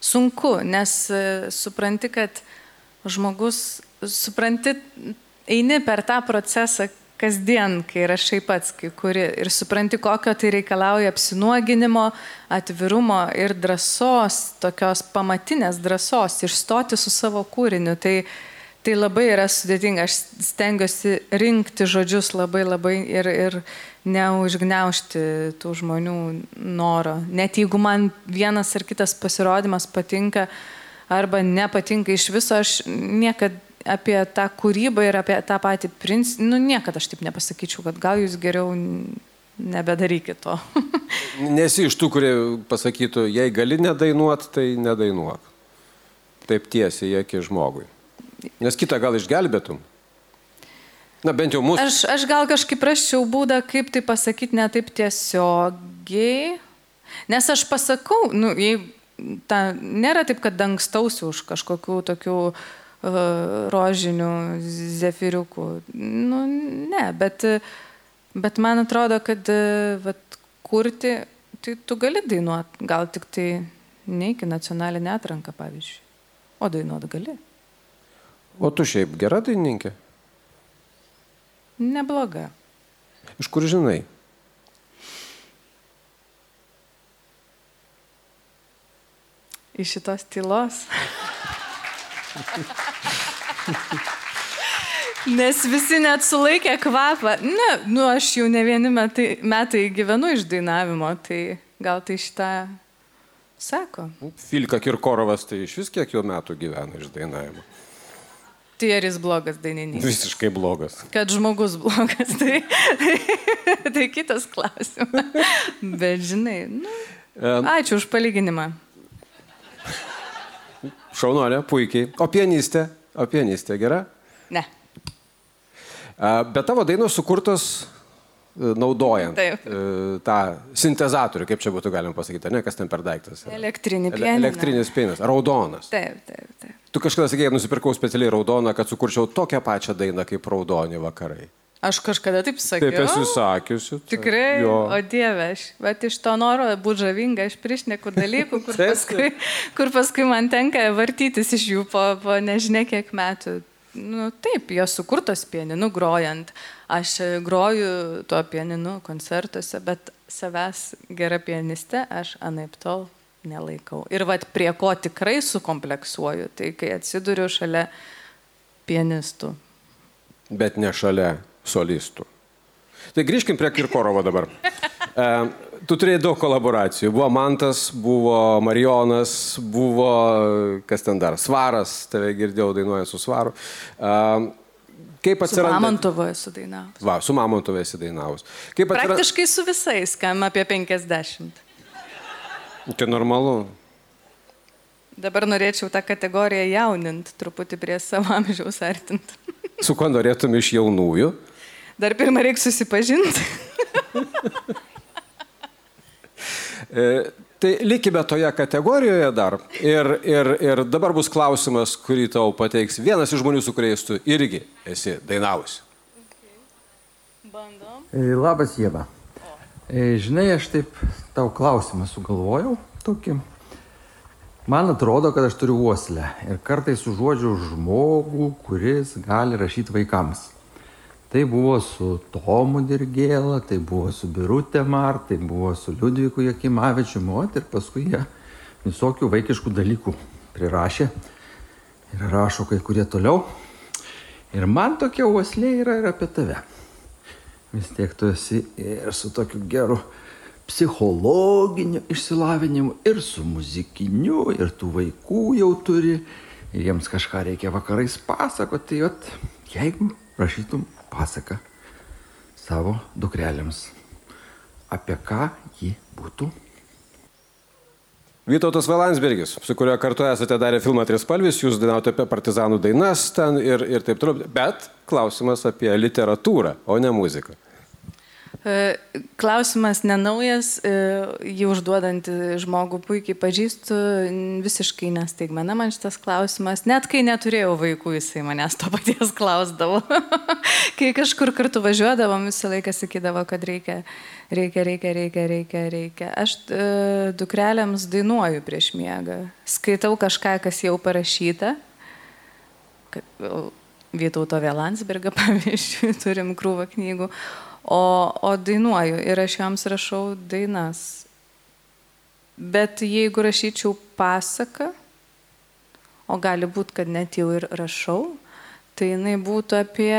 sunku, nes e, supranti, kad žmogus, supranti, eini per tą procesą kasdien, kai rašai pats, kai kuri ir supranti, kokio tai reikalauja apsinuoginimo, atvirumo ir drąsos, tokios pamatinės drąsos, išstoti su savo kūriniu. Tai, tai labai yra sudėtinga, aš stengiuosi rinkti žodžius labai labai ir, ir neužgneušti tų žmonių noro. Net jeigu man vienas ar kitas pasirodymas patinka arba nepatinka iš viso, aš niekada apie tą kūrybą ir apie tą patį principą, nu niekada aš taip nepasakyčiau, kad gal jūs geriau nebedarykit to. <laughs> Nesi iš tų, kurie pasakytų, jei gali nedainuot, tai nedainuok. Taip tiesiai, jėki žmogui. Nes kitą gal išgelbėtum. Na bent jau mūsų. Aš, aš gal kažkaip praščiau būdą, kaip tai pasakyti ne taip tiesiogiai. Nes aš pasakau, nu, jei, ta, nėra taip, kad dangstausi už kažkokių tokių uh, rožinių zefiriukų. Nu, ne, bet, bet man atrodo, kad uh, vat, kurti, tai tu gali dainuoti, gal tik tai ne iki nacionalinę atranką, pavyzdžiui. O dainuoti gali. O tu šiaip gera dainininkė? Nebloga. Iš kur žinai? Iš šitos tylos. Nes visi net sulaikė kvapą. Ne, nu aš jau ne vieni metai, metai gyvenu iš dainavimo, tai gal tai šitą sako. Filka Kirkorovas tai iš vis kiek jo metų gyvena iš dainavimo. Tai ar jis blogas dainininkas? Visiškai blogas. Kad žmogus blogas, tai, tai kitas klausimas. Bet žinai, nu, ačiū už palyginimą. Šaunolė, puikiai. O pianistė? O pianistė gera? Ne. Bet tavo dainos sukurtos naudojant Taip. e, tą sintezatorių, kaip čia būtų galima pasakyti, ne, kas ten per daiktas. Elektrinį Ele- pianiną. Elektrinis pianas, raudonas. Taip, taip, taip. Tu kažkada sakėjai, nusipirkau specialiai raudoną, kad sukurčiau tokią pačią dainą kaip raudoni vakarai. Aš kažkada taip sakiau. Taip esi sakiusi. tai- Tikrai, Jo. o Dieve, aš, bet iš to noro būti žavinga, aš priešneku dalykų, kur <laughs> paskui, kur paskui man tenka vartytis iš jų po, po nežinia kiek metų. Nu, taip, jos sukurtos pianinu grojant. Aš e, groju tuo pianinu koncertuose, bet savęs gera pianiste aš anaip tol nelaikau. Ir vad prie ko tikrai sukompleksuoju, tai kai atsiduriu šalia pianistų. Bet ne šalia solistų. Tai grįžkim prie Kirkorovo dabar. <laughs> Tu turėjai daug kolaboracijų. Buvo Mantas, buvo Marijonas, buvo, kas ten dar, Svaras, tave girdėjau dainuojant su Svaru. E, kaip Su atsirado? Mamontovu esu dainavus. Va, su Mamontovu esi dainavus. Kaip atsirado? Praktiškai su visais, kam apie 50. Tai normalu. Dabar norėčiau tą kategoriją jaunint, truputį prie savo amžiaus artint. <laughs> Su kuo norėtum iš jaunųjų? Dar pirmą reikia susipažinti. <laughs> Tai likime toje kategorijoje dar. Ir, ir, ir dabar bus klausimas, kurį tau pateiks vienas iš žmonių, su kuriais tu irgi esi dainavusi. E, Labas, Jėva. E, Žinai, aš taip tau klausimą sugalvojau tokį. Man atrodo, kad aš turiu uoslę ir kartais užuodžiu žmogų, kuris gali rašyti vaikams. Tai buvo su Tomu Dirgėla, tai buvo su Birutė Mar, tai buvo su Liudviku Jakimavičiu, ot, ir paskui jie visokių vaikiškų dalykų prirašė ir rašo kai kurie toliau. Ir man tokia uoslė yra ir apie tave. Vis tiek tu esi ir su tokiu geru psichologiniu išsilavinimu, ir su muzikiniu, ir tų vaikų jau turi, ir jiems kažką reikia vakarais pasakoti. Tai vat, jeigu rašytum pasaką savo dukrelėms, apie ką ji būtų Vytautas Valansbergis, su kuriuo kartu esate darę filmą Trispalvis, jūs dainavote apie partizanų dainas ten ir, ir taip toliau. Bet klausimas apie literatūrą, o ne muziką. E, Klausimas nenaujas, e, jį užduodantį žmogų puikiai pažįstu, visiškai nestaigmena man šitas klausimas. Net kai neturėjau vaikų, jisai manęs to paties klausdavo. <laughs> kai kažkur kartu važiuodavom, visą laiką sakydavo, kad reikia, reikia, reikia, reikia, reikia, reikia. Aš e, dukrelėms dainuoju prieš miegą. Skaitau kažką, kas jau parašyta. Vytauto Vėlansbergą, <laughs> pavyzdžiui, turim krūvą knygų. O, o dainuoju ir aš joms rašau dainas. Bet jeigu rašyčiau pasaką, o gali būti, kad net jau ir rašau, tai jinai būtų apie,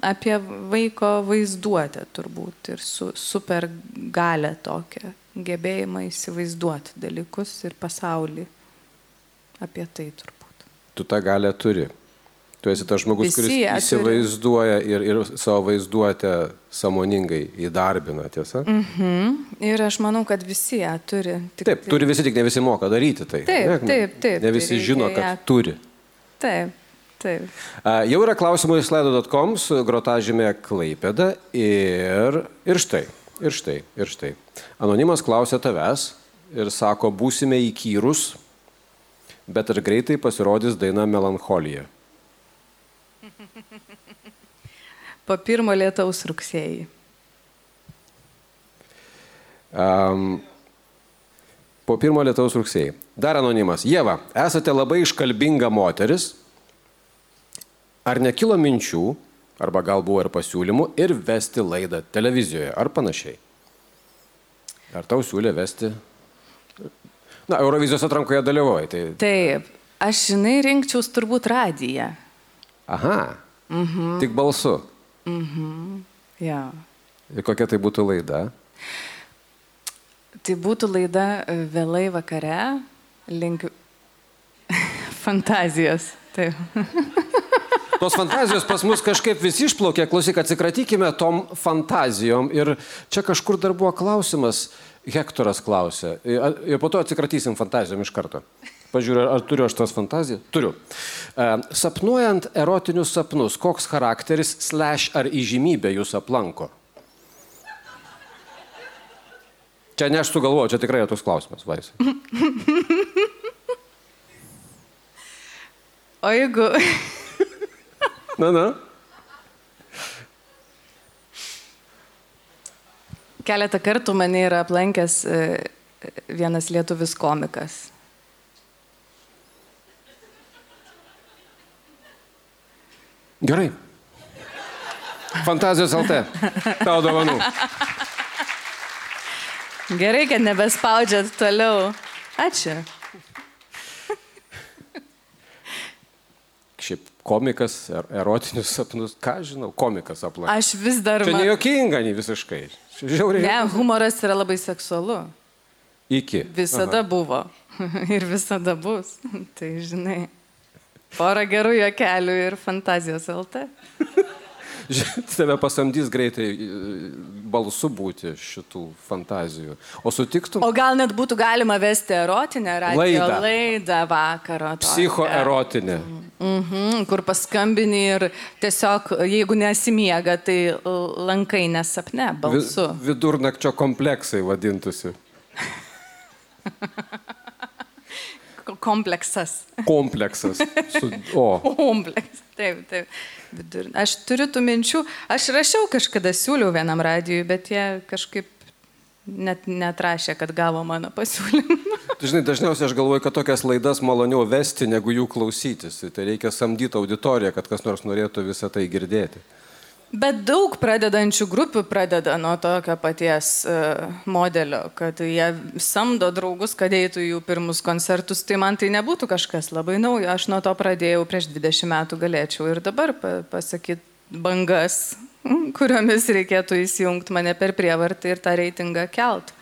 apie vaiko vaizduotę turbūt ir su super galę tokią, gebėjimą įsivaizduoti dalykus ir pasaulį. Apie tai turbūt. Tu tą galę turi. Tu esi tas žmogus, Visi kuris ją įsivaizduoja ir, ir savo vaizduotę samoningai įdarbina, tiesa? Mhm. Ir aš manau, kad visi ją turi. Tik Taip, turi visi, tik ne visi moka daryti tai. Taip, Ne? taip, taip, Ne tai visi žino, ją- kad turi. Taip, taip. A, Jau yra klausimų į slaido.com su grotažymė Klaipėda ir, ir štai, ir štai, ir štai. Anonimas klausia tavęs ir sako, būsime įkyrus, bet ar greitai pasirodys daina Melancholija? Po pirmo lietaus rugsėjai. Um, po pirmo lietaus rugsėjai. Dar anonimas. Jėva, esate labai iškalbinga moteris. Ar nekilo minčių, arba gal buvo ir pasiūlymų, ir vesti laidą televizijoje ar panašiai? Ar tau siūlė vesti? Na, Eurovizijos atrankoje dalyvauji. Tai... Taip, aš žinai rinkčiaus turbūt radiją. Aha, Mhm. tik balsu. Mhm. Ja. Ir kokia tai būtų laida? Tai būtų laida e, vėlai vakare, link <laughs> fantazijos. Taip. <laughs> Tos fantazijos pas mus kažkaip visi išplaukė, klausyk, atsikratykime tom fantazijom. Ir čia kažkur dar buvo klausimas, Hektoras klausė. Ir ir po to atsikratysim fantazijom iš karto. Pažiūrėjau, ar turiu aš tas fantazijas? Turiu. E, Sapnuojant erotinius sapnus, koks charakteris, slash ar įžymybė jūs aplanko? Čia ne aš sugalvoju, čia tikrai toks klausimas, Vais. O jeigu... Na, na. Keletą kartų mane yra aplankęs e, vienas lietuvis komikas. Gerai. Fantazijos LT. Tau dovanų. Gerai, kad nebespaudžiat toliau. Ačiū. Šiaip komikas, er- erotinius sapnus, ką žinau, komikas aplankė. Aš vis dar... Čia ma- nejuokinga, nei visiškai. Žiauriai. Ne, humoras yra labai seksualu. Iki. Visada Aha. buvo. <laughs> Ir visada bus. <laughs> Tai žinai. Porą gerų juokelių ir fantazijos LT. <laughs> Tave pasamdys greitai e, balsu būti šitų fantazijų. O sutiktum? O gal net būtų galima vesti erotinę radio Laidą. laidą vakaro. tokią. Psichoerotinė. Mhm, kur paskambini ir tiesiog, jeigu nesimiega, tai lankai nesapne, Vi- balsu. Vidurnakčio kompleksai vadintųsi. <laughs> Ko- Kompleksas. Kompleksas. Su, <laughs> o. Kompleksas. Taip, taip. Vidur... Aš turiu tų minčių. Aš rašiau kažkada siūliau vienam radijui, bet jie kažkaip net netrašė, kad gavo mano pasiūlymą. <laughs> Žinai, dažniausiai aš galvoju, kad tokias laidas maloniau vesti, negu jų klausytis. Tai reikia samdyti auditoriją, kad kas nors norėtų visą tai girdėti. Bet daug pradedančių grupių pradeda nuo tokio paties uh, modelio, kad jie samdo draugus, kad eitų jų pirmus koncertus. Tai man tai nebūtų kažkas labai naujo. Aš nuo to pradėjau prieš 20 metų galėčiau ir dabar pa pasakyti bangas, <laughs> kuriomis reikėtų įsijungti mane per prievartą ir tą reitingą kelt.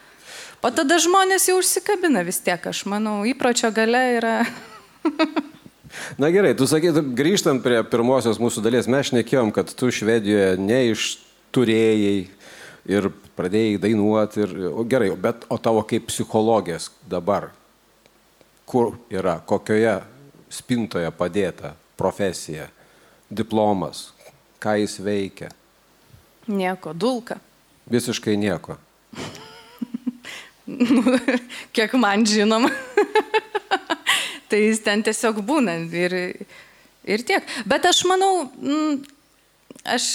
O tada žmonės jau užsikabina vis tiek, aš manau, įpročio gale yra. <laughs> Na gerai, tu sakai, grįžtant prie pirmosios mūsų dalies, mes šnekėjom, kad tu Švedijoje neišturėjai ir pradėjai dainuoti. Ir, o gerai, bet o tavo kaip psichologės dabar, kur yra, kokioje spintoje padėta profesija, diplomas, ką jis veikia? Nieko, dulka. Visiškai nieko. <laughs> Kiek man žinoma. <laughs> tai jis ten tiesiog būna ir, ir tiek. Bet aš manau, mm, aš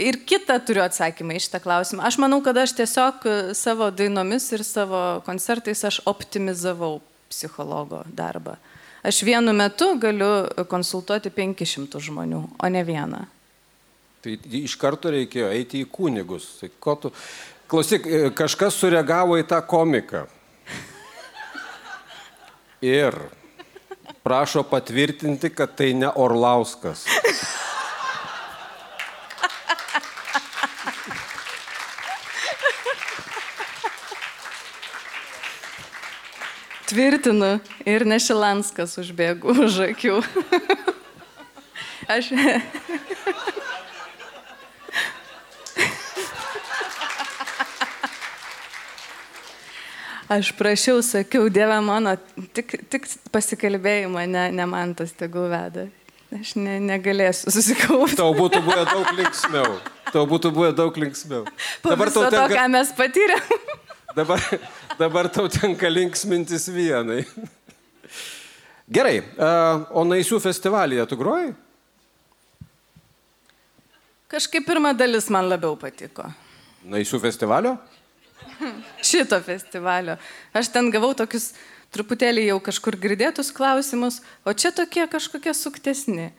ir kitą turiu atsakymą į šitą klausimą. Aš manau, kad aš tiesiog savo dainomis ir savo koncertais aš optimizavau psichologo darbą. Aš vienu metu galiu konsultuoti 500 žmonių, o ne vieną. Tai iš karto reikėjo eiti į kunigus. Tai ko tu... Klausyk, kažkas sureagavo į tą komiką. Ir prašo patvirtinti, kad tai ne Orlauskas. Tvirtinu ir Nešilanskas užbėgu už akių. Aš. Aš prašiau, sakiau, Dieve mano, tik, tik pasikalbėjimą, ne, ne man tas tegul veda. Aš ne, negalėsiu susikaupti. Tau būtų buvę daug linksmiau. Tau būtų buvę daug linksmiau. Po dabar tau tenka... to, ką mes patyrėm. Dabar, dabar tau tenka linksmintis vienai. Gerai, o Naisių festivalyje tu groji? Kažkaip pirma dalis man labiau patiko. Naisių festivalio? <laughs> Šito festivalio. Aš ten gavau tokius truputėlį jau kažkur girdėtus klausimus, o čia tokie kažkokie suktesni.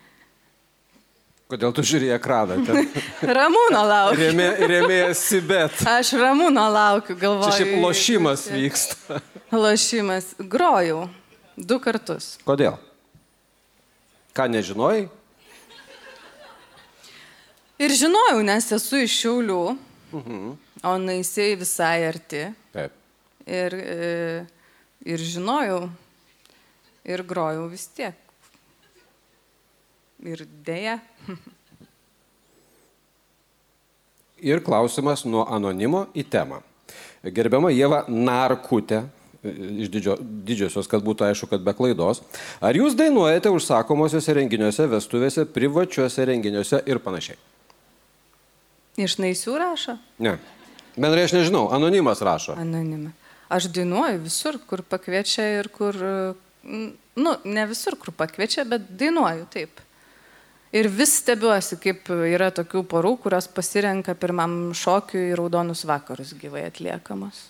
Kodėl tu žiūri ekraną? <laughs> Ramūno laukiu. Rėmė, rėmėjasi, bet. Aš Ramūno laukiu, galvoju. Čia šiaip lošimas vyksta. Lošimas. Grojau du kartus. Kodėl? Ką nežinojai? Ir žinojau, nes esu iš Šiaulių, Mhm. O naisiai visai arti. Taip. Ir, e, ir žinojau, ir grojau vis tiek. Ir dėja. <laughs> Ir klausimas nuo anonimo į temą. Gerbiama Jėva Narkutė, iš didžio, didžiosios, kad būtų aišku, kad be klaidos. Ar jūs dainuojate užsakomosiuose renginiuose, vestuvėse, privačiuose renginiuose ir panašiai? Iš naisių rašo? Ne. Bendrai aš nežinau, anonimas rašo. Anonimą. Aš dainuoju visur, kur pakviečia ir kur, nu, ne visur, kur pakviečia, bet dainuoju taip. Ir vis stebiuosi, kaip yra tokių porų, kurios pasirenka pirmam šokiui raudonus vakarus gyvai atliekamos.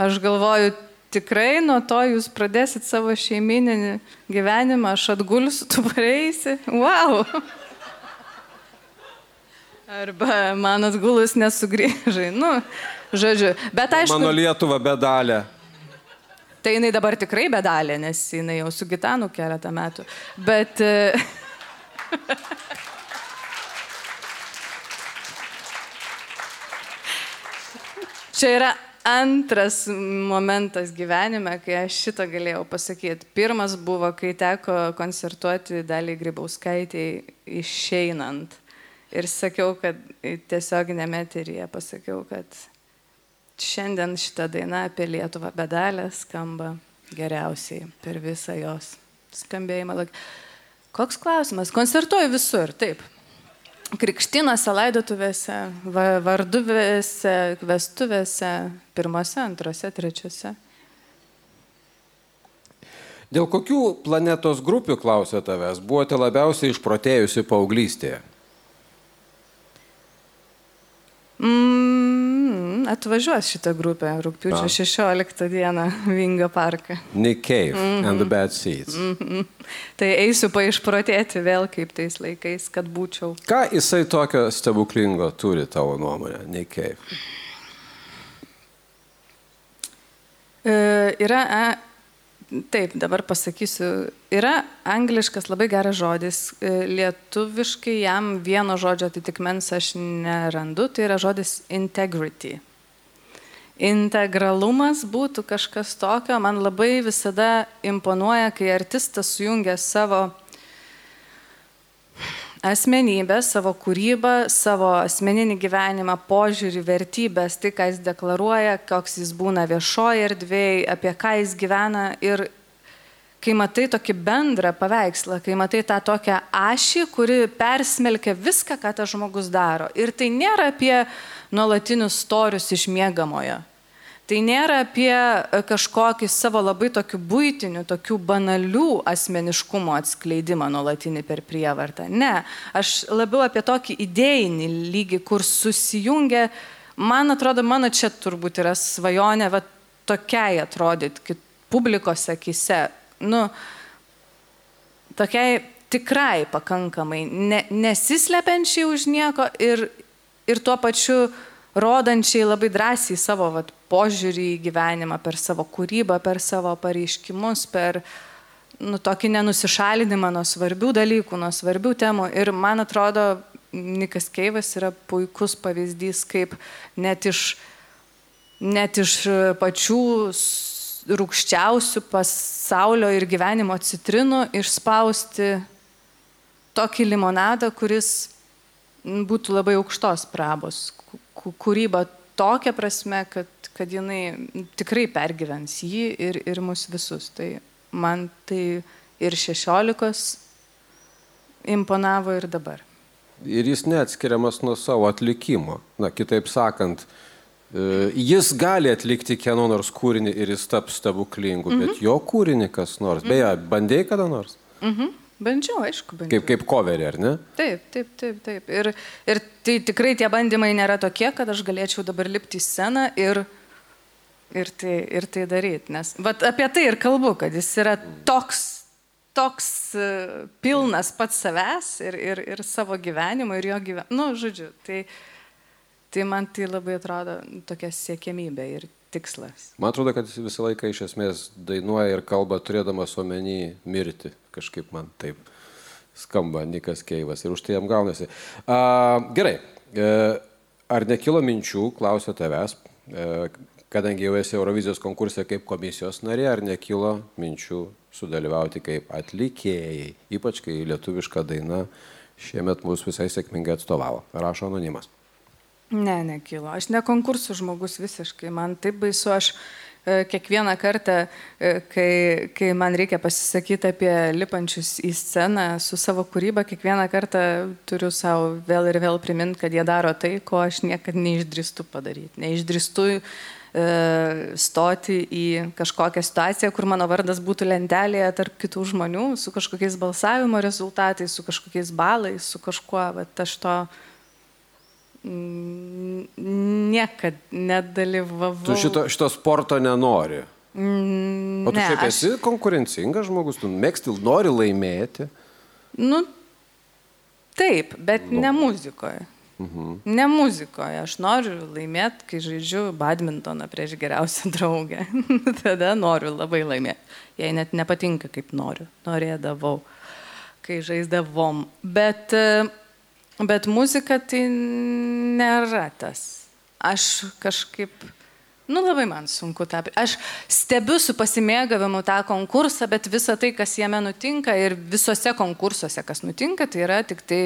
Aš galvoju, tikrai nuo to jūs pradėsit savo šeimininį gyvenimą, aš atgulsiu, tu pareisi. Wow! Arba man atgulus nesugrįžai. Nu, žodžiu. Bet aišku. Mano Lietuva bedalė. Tai jinai dabar tikrai bedalė, nes jinai jau su gitanu keletą metų. Bet... e, <laughs> Čia yra antras momentas gyvenime, kai aš šitą galėjau pasakyti. Pirmas buvo, kai teko koncertuoti dalį Grybauskaitį išeinant. Ir sakiau, kad tiesioginėme eteryje pasakiau, kad šiandien šita daina apie Lietuvą bedalę skamba geriausiai per visą jos skambėjimą. Koks klausimas? Koncertuoju visur, taip. Krikštinose, laidotuvėse, va- varduvėse, vestuvėse, pirmose, antrose, trečiose. Dėl kokių planetos grupių klausė tavęs buvote labiausiai išprotėjusi paauglystėje? Mm, atvažiuos šitą grupę rūpiučio A. 16 dieną Vingio parką. Nick Cave Mhm. and the Bad Seeds. Mhm. Tai eisiu paišprotėti vėl kaip tais laikais, kad būčiau. Ką jisai tokio stebuklingo turi tavo nuomonę, Nick Cave? E, yra, taip, dabar pasakysiu, yra angliškas labai geras žodis, e, lietuviškai jam vieno žodžio atitikmens aš nerandu, tai yra žodis integrity. Integralumas būtų kažkas tokio, man labai visada imponuoja, kai artistas sujungia savo asmenybę, savo kūrybą, savo asmeninį gyvenimą, požiūrį, vertybės, tai, ką jis deklaruoja, koks jis būna viešoje erdvėje, apie ką jis gyvena. Ir kai matai tokį bendrą paveikslą, kai matai tą tokią ašį, kuri persmelkia viską, ką tas žmogus daro. Ir tai nėra apie nuolatinius storius iš mėgamojo. Tai nėra apie e, kažkokį savo labai tokių būtinių, tokių banalių asmeniškumo atskleidimą nuolatinį per prievartą. Ne, aš labiau apie tokį idėjinį lygį, kur susijungia, man atrodo, mano čia turbūt yra svajonė, va tokiai atrodyti publikos akise. Nu, tokiai tikrai pakankamai, ne, nesislepiančiai už nieko ir, ir tuo pačiu rodančiai labai drąsiai savo vat, požiūrį į gyvenimą, per savo kūrybą, per savo pareiškimus, per nu, tokį nenusišalinimą nuo svarbių dalykų, nuo svarbių temų. Ir man atrodo, Nikas Keivas yra puikus pavyzdys, kaip net iš, net iš pačių rūkščiausių pasaulio ir gyvenimo citrinų išspausti tokį limonadą, kuris būtų labai aukštos prabos. Kūryba tokia prasme, kad, kad jinai tikrai pergyvens jį ir, ir mus visus. Tai man tai ir šešiolikos imponavo ir dabar. Ir jis neatskiriamas nuo savo atlikimo. Na, kitaip sakant, e, jis gali atlikti kieno nors kūrinį ir jis taps stebuklingu, Mhm. bet jo kūrinį kas nors. Beje, bandėjai kada nors? Mhm. Bandžiau, aišku, bandžiau. Kaip, kaip coverį, ar ne? Taip, taip, taip, taip. Ir, ir tai tikrai tie bandymai nėra tokie, kad aš galėčiau dabar lipti į sceną ir, ir, tai, ir tai daryti. Nes vat, apie tai ir kalbu, kad jis yra toks, toks e, pilnas pats savęs ir, ir, ir savo gyvenimo, ir jo gyvenimo. Nu, žodžiu, tai, tai man tai labai atrodo tokia siekiamybė ir tikslas. Man atrodo, kad jis visą laiką iš esmės dainuoja ir kalba turėdamas omeny mirti. Kažkaip man taip skamba Nikas Keivas ir už tai jam gaunasi. A, gerai. E, ar nekilo minčių, klausiu tavęs, e, kadangi jau esi Eurovizijos konkursė kaip komisijos narė, ar nekilo minčių sudalyvauti kaip atlikėjai, ypač kai lietuviška daina šiemet mūsų visai sėkmingai atstovavo. Rašo anonimas. Ne, nekilo. Aš ne konkursų žmogus visiškai. Man taip baisu, aš e, kiekvieną kartą, e, kai, kai man reikia pasisakyti apie lipančius į sceną su savo kūryba, kiekvieną kartą turiu savo vėl ir vėl priminti, kad jie daro tai, ko aš niekada neišdrįstu padaryti. Neišdrįstu e, stoti į kažkokią situaciją, kur mano vardas būtų lentelėje tarp kitų žmonių, su kažkokiais balsavimo rezultatais, su kažkokiais balais, su kažkuo. Bet aš to niekad nedalyvavau. Tu šito, šito sporto nenori. Mm, O tu ne, šiaip aš- esi konkurencingas žmogus, tu mėgsti, nori laimėti. Nu, taip, bet ne muzikoje. Mhm. Ne muzikoje. Aš noriu laimėti, kai žaidžiu badmintoną prieš geriausią <laughs> draugę. <laughs> Tada noriu labai laimėti. Jei net nepatinka, kaip noriu. Norėdavau, kai žaisdavom. Bet, e, bet muzika tai nėra tas. Aš kažkaip, nu labai man sunku tą. Aš stebiu su pasimėgavimu tą konkursą, bet visa tai, kas jame nutinka ir visose konkursuose, kas nutinka, tai yra tik tai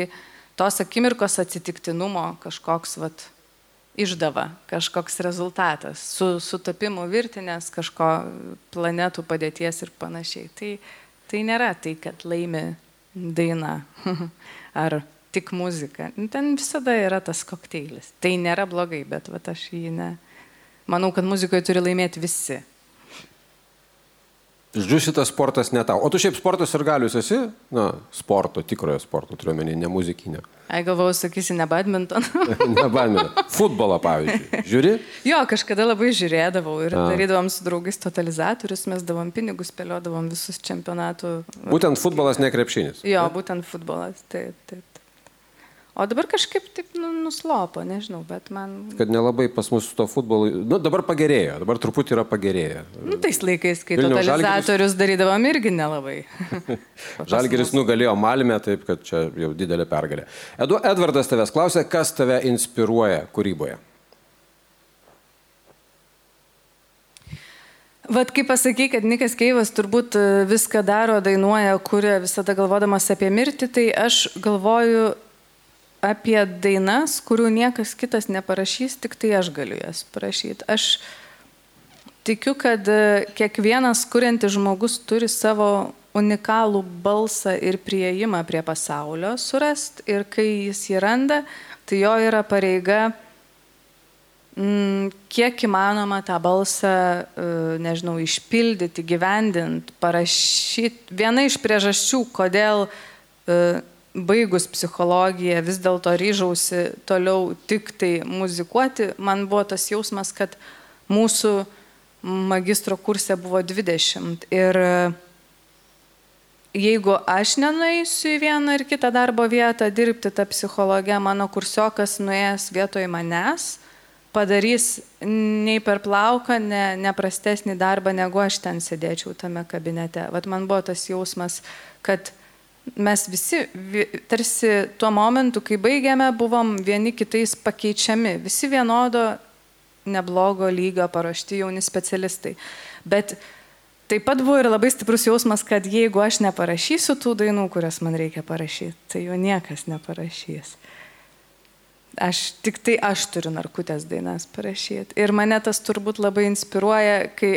tos akimirkos atsitiktinumo kažkoks vat, išdava, kažkoks rezultatas, su sutapimu virtinės, kažko planetų padėties ir panašiai. Tai, tai nėra tai, kad laimi daina <laughs> ar tik muzika. Ten visada yra tas kokteilis. Tai nėra blogai, bet vat, aš jį ne. Manau, kad muzikoje turi laimėti visi. Žodžiu, šitas sportas ne tau. O tu šiaip sportas ir galius esi? Na, sporto, tikrojo sporto, turiu menį, ne muzikinio. Ai galvojau, sakysi, ne badminton. <laughs> ne badminton. Futbolą, pavyzdžiui. Žiūri? jo, kažkada labai žiūrėdavau ir A. darydavom su draugais totalizatorius, mes davom pinigus, spėliodavom visus čempionatų. Būtent futbolas, ne krepšinis. Jo, būtent futbolas. Taip, taip. O dabar kažkaip taip nu, nuslopo, nežinau, bet man... Kad nelabai pas mus su to futbolu. Nu, dabar pagerėjo, dabar truputį yra pagerėję. Nu, tais laikais, kai Vilniaus totalizatorius darydavom irgi nelabai. <laughs> Žalgeris nugalėjo Malmę, taip kad čia jau didelė pergalė. Edu, Edvardas tavęs klausė, kas tave inspiruoja kūryboje. Vat kaip pasakai, kad Nikas Keivas turbūt e, viską daro, dainuoja, kuria visada galvodamas apie mirtį, tai aš galvoju apie dainas, kurių niekas kitas neparašys, tik tai aš galiu jas parašyti. Aš tikiu, kad e, kiekvienas kuriantis žmogus turi savo unikalų balsą ir prieimą prie pasaulio surast ir kai jis jį randa, tai jo yra pareiga mm, kiek įmanoma tą balsą, e, nežinau, išpildyti, gyvendinti, parašyti. Viena iš priežasčių, kodėl e, baigus psichologiją vis dėlto ryžausi toliau tik tai muzikuoti, man buvo tas jausmas, kad mūsų magistro kursė buvo 20 ir jeigu aš nenueisiu į vieną ar kitą darbo vietą dirbti tą psichologę, mano kursiokas nuėjęs vietoj manęs, padarys nei per plauką, ne, ne prastesnį darbą, negu aš ten sėdėčiau tame kabinete. Vat man buvo tas jausmas, kad mes visi, vi- tarsi tuo momentu, kai baigėme, buvom vieni kitais pakeičiami, visi vienodo neblogo lygio paruošti jauni specialistai. Bet taip pat buvo ir labai stiprus jausmas, kad jeigu aš neparašysiu tų dainų, kurias man reikia parašyti, tai jų niekas neparašys. Aš tik tai aš turiu narkutės dainas parašyti. Ir mane tas turbūt labai inspiruoja, kai,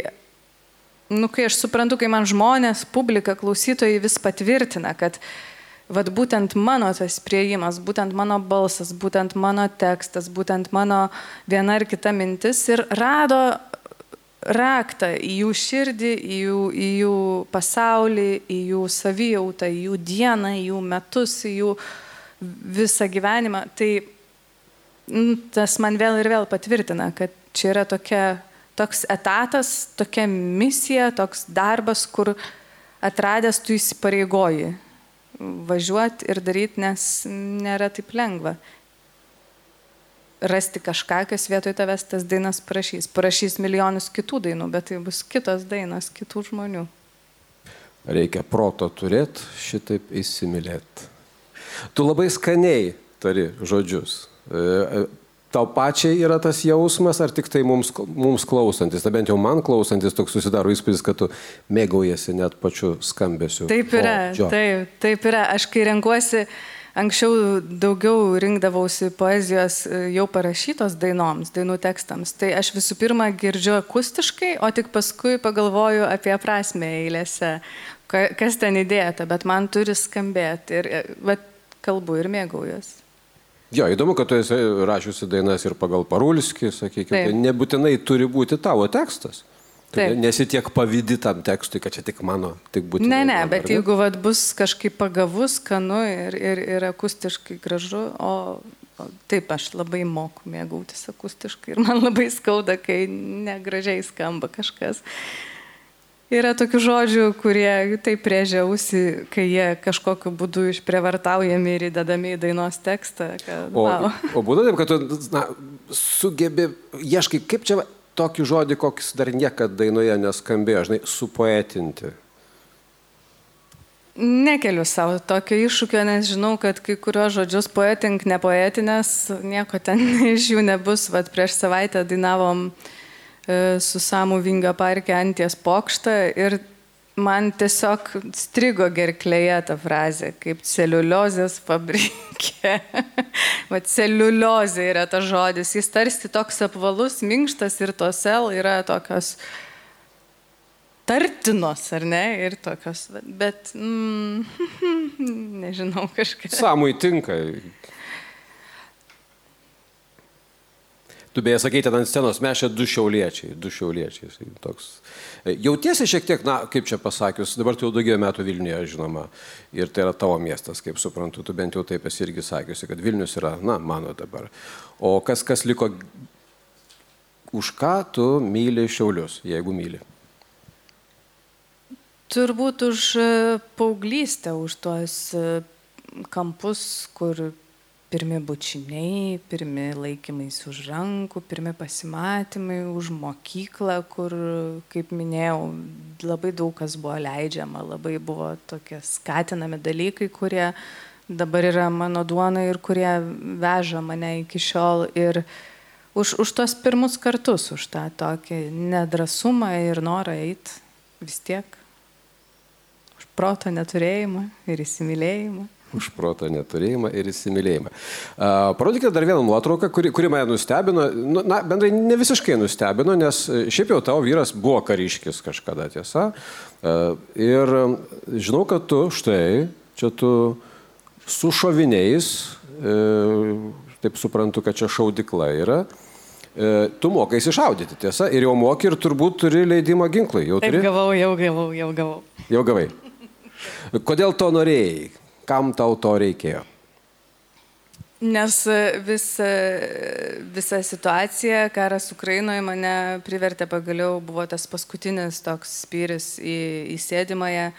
nu, kai aš suprantu, kai man žmonės, publika, klausytojai vis patvirtina, kad Vat būtent mano tas prieimas, būtent mano balsas, būtent mano tekstas, būtent mano viena ar kita mintis ir rado raktą į jų širdį, į jų, į jų pasaulį, į jų savijautą, į jų dieną, į jų metus, į jų visą gyvenimą. Tai mm, tas man vėl ir vėl patvirtina, kad čia yra tokia, toks etatas, tokia misija, toks darbas, kur atradęs tu įsipareigoji važiuoti ir daryti, nes nėra taip lengva. Rasti kažką, kas vietoj tavęs tas dainas parašys. Parašys milijonus kitų dainų, bet tai bus kitos dainos, kitų žmonių. Reikia proto turėti, šitaip įsimylėti. Tu labai skaniai tari žodžius. Tau pačiai yra tas jausmas, ar tik tai mums, mums klausantis, tai bent jau man klausantis toks susidaro įspūdis, kad tu mėgaujasi net pačiu skambesiu. Taip yra, žodžio. taip, taip yra. Aš kai renkuosi, anksčiau daugiau rinkdavausi poezijos e, jau parašytos dainoms, dainų tekstams. Tai aš visų pirma girdžiu akustiškai, o tik paskui pagalvoju apie prasme eilėse, ka- kas ten įdėta, bet man turi skambėti ir vat, kalbu ir mėgaujuosi. Jo, įdomu, kad tu esi rašiusi dainas ir pagal Parulskį, sakykime, tai nebūtinai turi būti tavo tekstas. Taip. ne- nesi tiek pavydi tam tekstui, kad čia tik mano, tik būtinai. Ne, ne, bet jeigu vat, bus kažkaip pagavus, skanu ir, ir, ir akustiškai gražu, o, o taip aš labai moku mėgautis akustiškai ir man labai skauda, kai negražiai skamba kažkas. Yra tokių žodžių, kurie taip priežia ausį, kai jie kažkokiu būdu išprievartaujami ir įdedami į dainos tekstą. Kad, O, wow. o būna taip, kad tu na, sugebi, ieškai, kaip čia tokį žodį, koks dar niekada dainoje neskambėjo, žinai, supoetinti. Nekeliu savo tokio iššūkio, nes žinau, kad kai kuriuos žodžius poetink, nepoetinės, nieko ten <laughs> iš jų nebus. Vat prieš savaitę dainavom e, su Samu Vinga parke anties pokštą ir man tiesiog strigo gerklėje ta frazė, kaip celiuliozės fabrikė. <laughs> Vat celiuliozė yra tas žodis, jis tarsi toks apvalus, minkštas ir tos L yra tokios tartinos, ar ne, ir tokios, bet, mm, <laughs> nežinau, kažkas. Samui tinka. Tu beje sakei ten ant scenos, mes čia du šiauliečiai, du šiauliečiai. Toks. E, Jautiesi šiek tiek, na, kaip čia pasakius, dabar tu jau daugybę metų Vilniuje, žinoma, ir tai yra tavo miestas, kaip suprantu, tu bent jau taip esi irgi sakiusi, kad Vilnius yra, na, mano dabar. O kas, kas liko, už ką tu myli Šiaulius, jeigu myli? Turbūt už e, paauglystę, už tuos e, kampus, kur pirmi bučiniai, pirmi laikymais už rankų, pirmi pasimatymai, už mokyklą, kur, kaip minėjau, labai daug kas buvo leidžiama, labai buvo tokie skatinami dalykai, kurie dabar yra mano duona ir kurie veža mane iki šiol. Ir už, už tos pirmus kartus, už tą tokį nedrasumą ir norą eiti vis tiek. Už proto neturėjimą ir įsimylėjimą. Už protą neturėjimą ir įsimylėjimą. Parodykite dar vieną nuotrauką, kuri, kuri mane nustebino. Nu, na, bendrai ne visiškai nustebino, nes e, šiaip jau tavo vyras buvo kariškis kažkada, tiesa. Ir žinau, kad tu štai, čia tu su šoviniais, uh, taip suprantu, kad čia šaudikla yra. Tu mokaiesi šaudyti, tiesa, ir jau moki ir turbūt turi leidimą ginklai. Jau Taip turi? gavau, jau gavau, jau gavau. Jau gavai. Kodėl to norėjai? Kam tau to reikėjo? Nes e, visa, visa situacija, karas Ukrainoje mane privertė pagaliau, buvo tas paskutinis toks spyris į, į sėdimąją,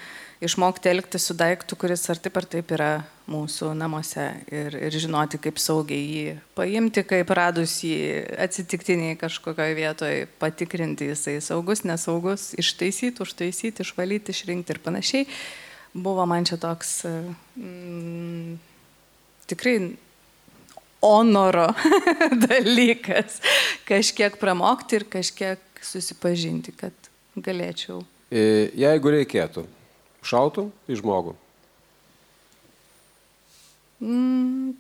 išmokti elgti su daiktu, kuris ar taip ar taip yra mūsų namuose ir, ir žinoti, kaip saugiai jį paimti, kaip radus jį atsitiktiniai kažkokioje vietoje, patikrinti jisai saugus, nesaugus, ištaisyti, užtaisyti, išvalyti, išrinkti ir panašiai. Buvo man čia toks mm, tikrai honoro <laughs> dalykas. Kažkiek pramokti ir kažkiek susipažinti, kad galėčiau. E, Jeigu reikėtų, šautum į žmogų. Mm,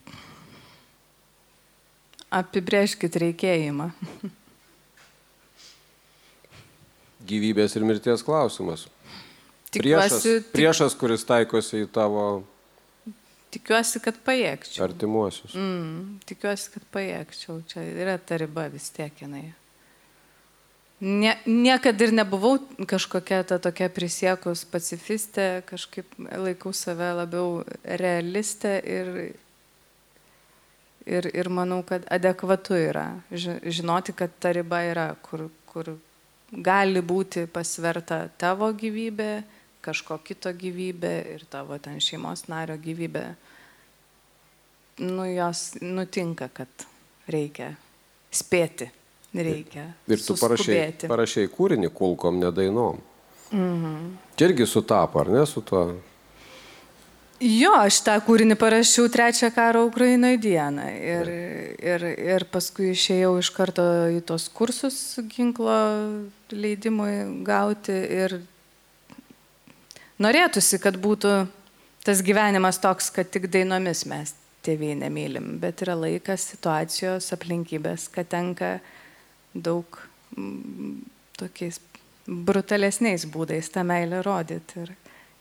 apibrėžkit reikėjimą. <laughs> Gyvybės ir mirties klausimas. Tikiuosi- Priešas, priešas kuris taikosi į tavo Tikiuosi, kad pajėgčiau. artimuosius. Mm, tikiuosi, kad pajėgčiau. Čia yra ta riba vis tiek jinai. Nie, niekada ir nebuvau kažkokia ta tokia prisiekus pacifistė, kažkaip laikau save labiau realistė ir, ir, ir manau, kad adekvatu yra ži- žinoti, kad ta riba yra, kur, kur gali būti pasverta tavo gyvybė, kažko kito gyvybė ir tavo ten šeimos nario gyvybė. Nu, jos nutinka, kad reikia spėti, reikia. Ir tu parašai, suskubėti. parašai kūrinį kulkom, nedainom. Mhm. Čia irgi sutapo, ar ne, su tuo? Jo, aš tą kūrinį parašiau trečią karo Ukrainoje dieną ir, ir, ir paskui išėjau iš karto į tos kursus ginklo leidimui gauti ir norėtųsi, kad būtų tas gyvenimas toks, kad tik dainomis mes tėvai nemylim, bet yra laikas, situacijos, aplinkybės, kad tenka daug tokiais brutalesniais būdais tą meilę rodyti. Ir,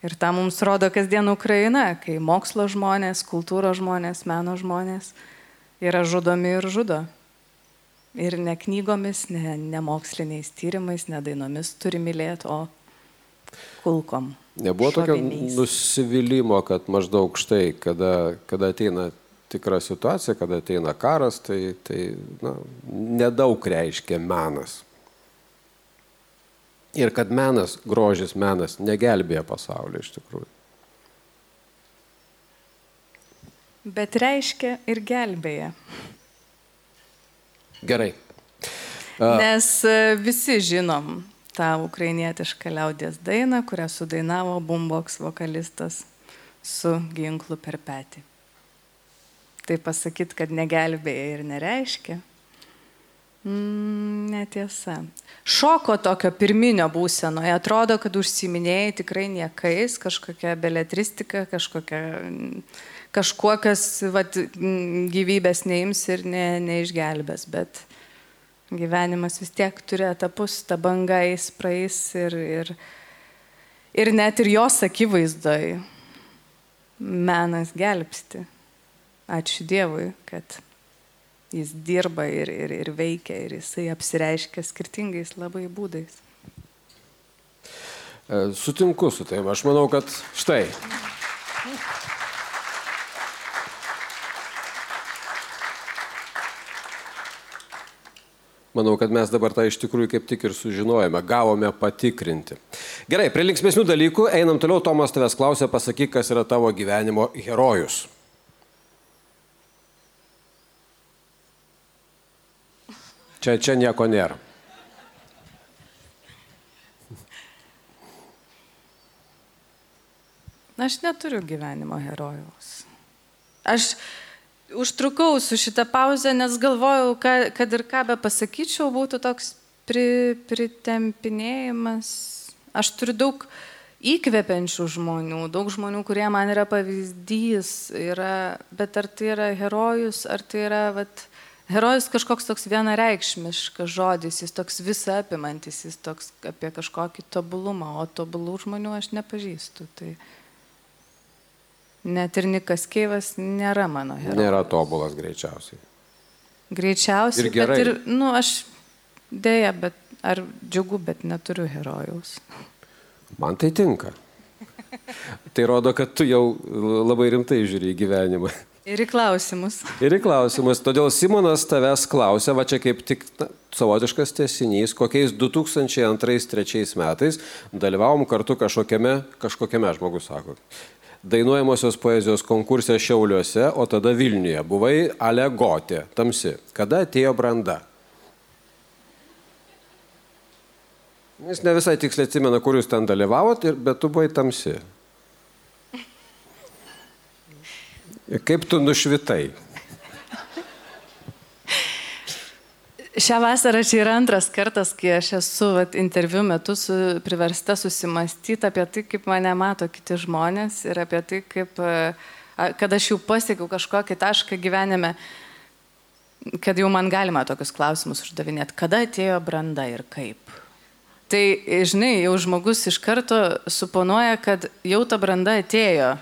ir tą mums rodo kasdien Ukraina, kai mokslo žmonės, kultūros žmonės, meno žmonės yra žudomi ir žudo. Ir ne knygomis, ne, ne moksliniais tyrimais, ne dainomis turi mylėti, o kulkom. Nebuvo tokio nusivylimų, kad maždaug štai, kada, kada ateina tikra situacija, kada ateina karas, tai, tai na, nedaug reiškia menas. Ir kad menas, grožis menas negelbėja pasaulio iš tikrųjų. Bet reiškia ir gelbėja. Gerai. Nes e, visi žinom tą ukrainietišką liaudės dainą, kurią sudainavo Bumboks vokalistas su ginklu per petį. Tai pasakyti, kad negelbėja ir nereiškia. Mm, netiesa. Šoko tokio pirminio būsenoje atrodo, kad užsiminėjai tikrai niekais, kažkokia beletristika, kažkokia, kažkuo, kas vat, mm, gyvybės neims ir ne, neišgelbės, bet gyvenimas vis tiek turi etapus, ta banga eis praeis ir, ir, ir net ir jos akivaizdoj menas gelbsti. Ačiū Dievui, kad Jis dirba ir, ir, ir veikia ir jisai apsireiškia skirtingais labai būdais. E, Sutinku su tai. Aš manau, kad štai. Manau, kad mes dabar tą iš tikrųjų kaip tik ir sužinojome, gavome patikrinti. Gerai, prie linksmėsnių dalykų einam toliau. Tomas tavęs klausė, pasakyk, kas yra tavo gyvenimo herojus. Čia, čia nieko nėra. Aš neturiu gyvenimo herojaus. Aš užtrukau su šitą pauzę, nes galvojau, ka, kad ir ką be pasakyčiau, būtų toks pri, pritempinėjimas. Aš turiu daug įkvepiančių žmonių, daug žmonių, kurie man yra pavyzdys, yra, bet ar tai yra herojus, ar tai yra, vat, herojus kažkoks toks vienareikšmiškas žodis, jis toks visą apimantis, jis toks apie kažkokį tobulumą, o tobulų žmonių aš nepažįstu. Tai... Net ir Nikas Keivas nėra mano herojus. Nėra tobulas greičiausiai. Greičiausiai. Ir gerai. Bet ir, nu, aš dėja, bet ar džiugu, bet neturiu herojaus. Man tai tinka. Tai rodo, kad tu jau labai rimtai žiūri į gyvenimą. Ir į klausimus. Ir į klausimus. Todėl Simonas tavęs klausia, va čia kaip tik na, savotiškas tesinys, kokiais 2002-2003 metais dalyvavom kartu kažkokiame, kažkokiame žmogus sako. Dainuojamosios poezijos konkursė Šiauliuose, o tada Vilniuje. Buvai alegotė, tamsi. Kada atėjo branda? Jis ne visai tiksliai atsimena, kur jūs ten dalyvavot, ir- bet tu buvai tamsi. <laughs> Kaip tu nušvitai? Šią vasarą čia yra antras kartas, kai aš esu vat, interviu metu su, priversta susimastyti apie tai, kaip mane mato kiti žmonės ir apie tai, kaip, e, kad aš jau pasiekiau kažkokį tašką gyvenime, kad jau man galima tokius klausimus uždavinėti. Kada atėjo branda ir kaip? Tai, žinai, jau žmogus iš karto suponuoja, kad jau ta branda atėjo.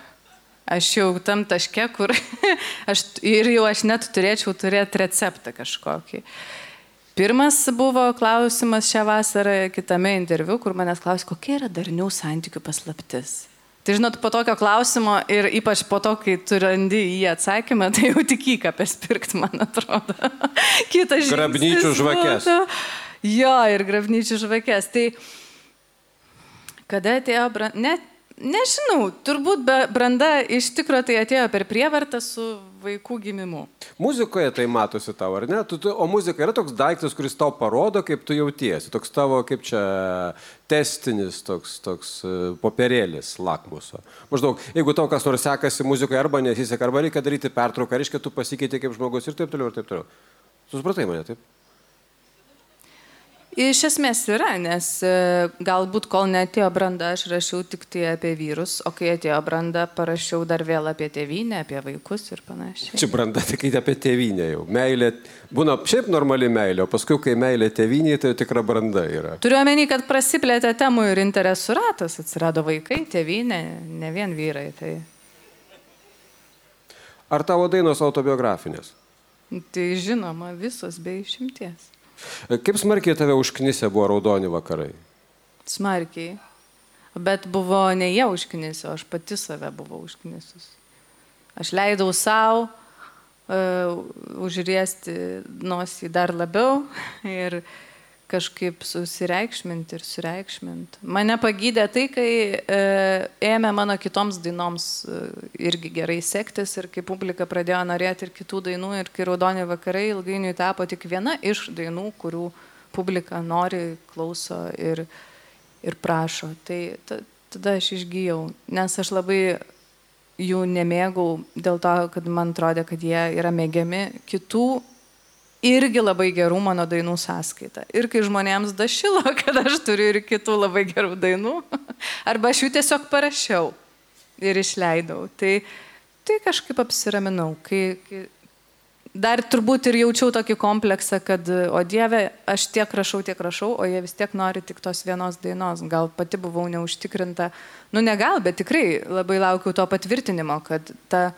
Aš jau tam taške, kur <laughs> aš ir jau aš net turėčiau turėti receptą kažkokį. Pirmas buvo klausimas šią vasarą kitame interviu, kur manęs klausė, kokia yra darnių santykių paslaptis. Tai žinot, po tokio klausimo ir ypač po to, kai tu randi į jį atsakymą, tai jau tik įkapės pirkti, man atrodo. <laughs> Kitas žingsnis Grabnyčių žvakes. būtų- Jo, ir grabnyčių žvakės. Tai kada atėjo branda? Ne, nežinau, turbūt branda iš tikrųjų tai atėjo per prievartą su vaikų gimimu. Muzikoje tai matosi tau, ar ne? Tu, tu, o muzika yra toks daiktas, kuris tau parodo, kaip tu jautiesi. Toks tavo, kaip čia, testinis, toks, toks e, popierėlis lakmuso. Maždaug, jeigu tau kas nors sekasi muzikoje arba nesiseka, arba reikia daryti pertrauką, reiškia, tu pasikeitė kaip žmogus ir taip toliau, ir taip toliau. Tu supratai mane, taip? Iš esmės yra, nes e, galbūt kol netėjo branda, aš rašiau tik tai apie vyrus, o kai atėjo branda, parašiau dar vėl apie tėvynę, apie vaikus ir panašiai. Čia branda tik apie tėvynę jau. Meilė, būna šiaip normali meilė, o paskui, kai meilė tėvynė, tai tikra branda yra. Turiu omeny, kad prasiplėtė temų ir interesų ratas, atsirado vaikai, tėvynė, ne vien vyrai. Tai, Ar tavo dainos autobiografinės? tai žinoma, visos be išimties. Kaip smarkiai tave užknisę buvo raudoni vakarai? Smarkiai. Bet buvo ne jie užknisę, o aš pati save buvau užknisus. Aš leidau savo uh, užriesti nosį dar labiau <laughs> ir kažkaip susireikšminti ir sureikšminti. Mane pagydė tai, kai uh, ėmė mano kitoms dainoms uh, irgi gerai sektis ir kai publika pradėjo norėti ir kitų dainų ir kai Raudoni vakarai ilgainiui tapo tik viena iš dainų, kurių publika nori, klauso ir, ir prašo. Tai ta, tada aš išgyjau, nes aš labai jų nemėgau dėl to, kad man atrodė, kad jie yra mėgiami kitų irgi labai gerų mano dainų sąskaita. Ir kai žmonėms dašilo, <laughs> kad aš turiu ir kitų labai gerų dainų, <laughs> arba aš jų tiesiog parašiau ir išleidau. Tai, tai kažkaip apsiraminau. Kai, kai dar turbūt ir jaučiau tokį kompleksą, kad, o Dieve, aš tiek rašau, tiek rašau, o jie vis tiek nori tik tos vienos dainos. Gal pati buvau neužtikrinta, nu ne gal, bet tikrai labai laukiau to patvirtinimo, kad ta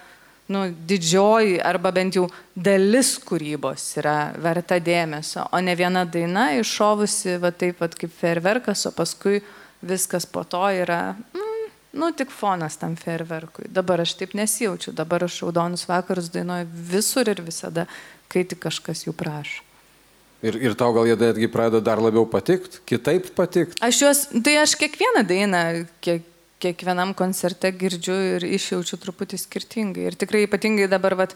nu, didžioji arba bent jau dalis kūrybos yra verta dėmesio, o ne viena daina iššovusi, va taip pat kaip ferverkas, o paskui viskas po to yra, mm, nu, tik fonas tam ferverkui. Dabar aš taip nesijaučiu, dabar aš raudonus vakarus dainuoju visur ir visada, kai tik kažkas jų prašo. Ir, ir tau gal jie netgi pradeda dar labiau patikti, kitaip patikti. Aš juos, tai aš kiekvieną dainą, kiek, kiekvienam koncerte girdžiu ir išjaučiu truputį skirtingai. Ir tikrai ypatingai dabar, vat,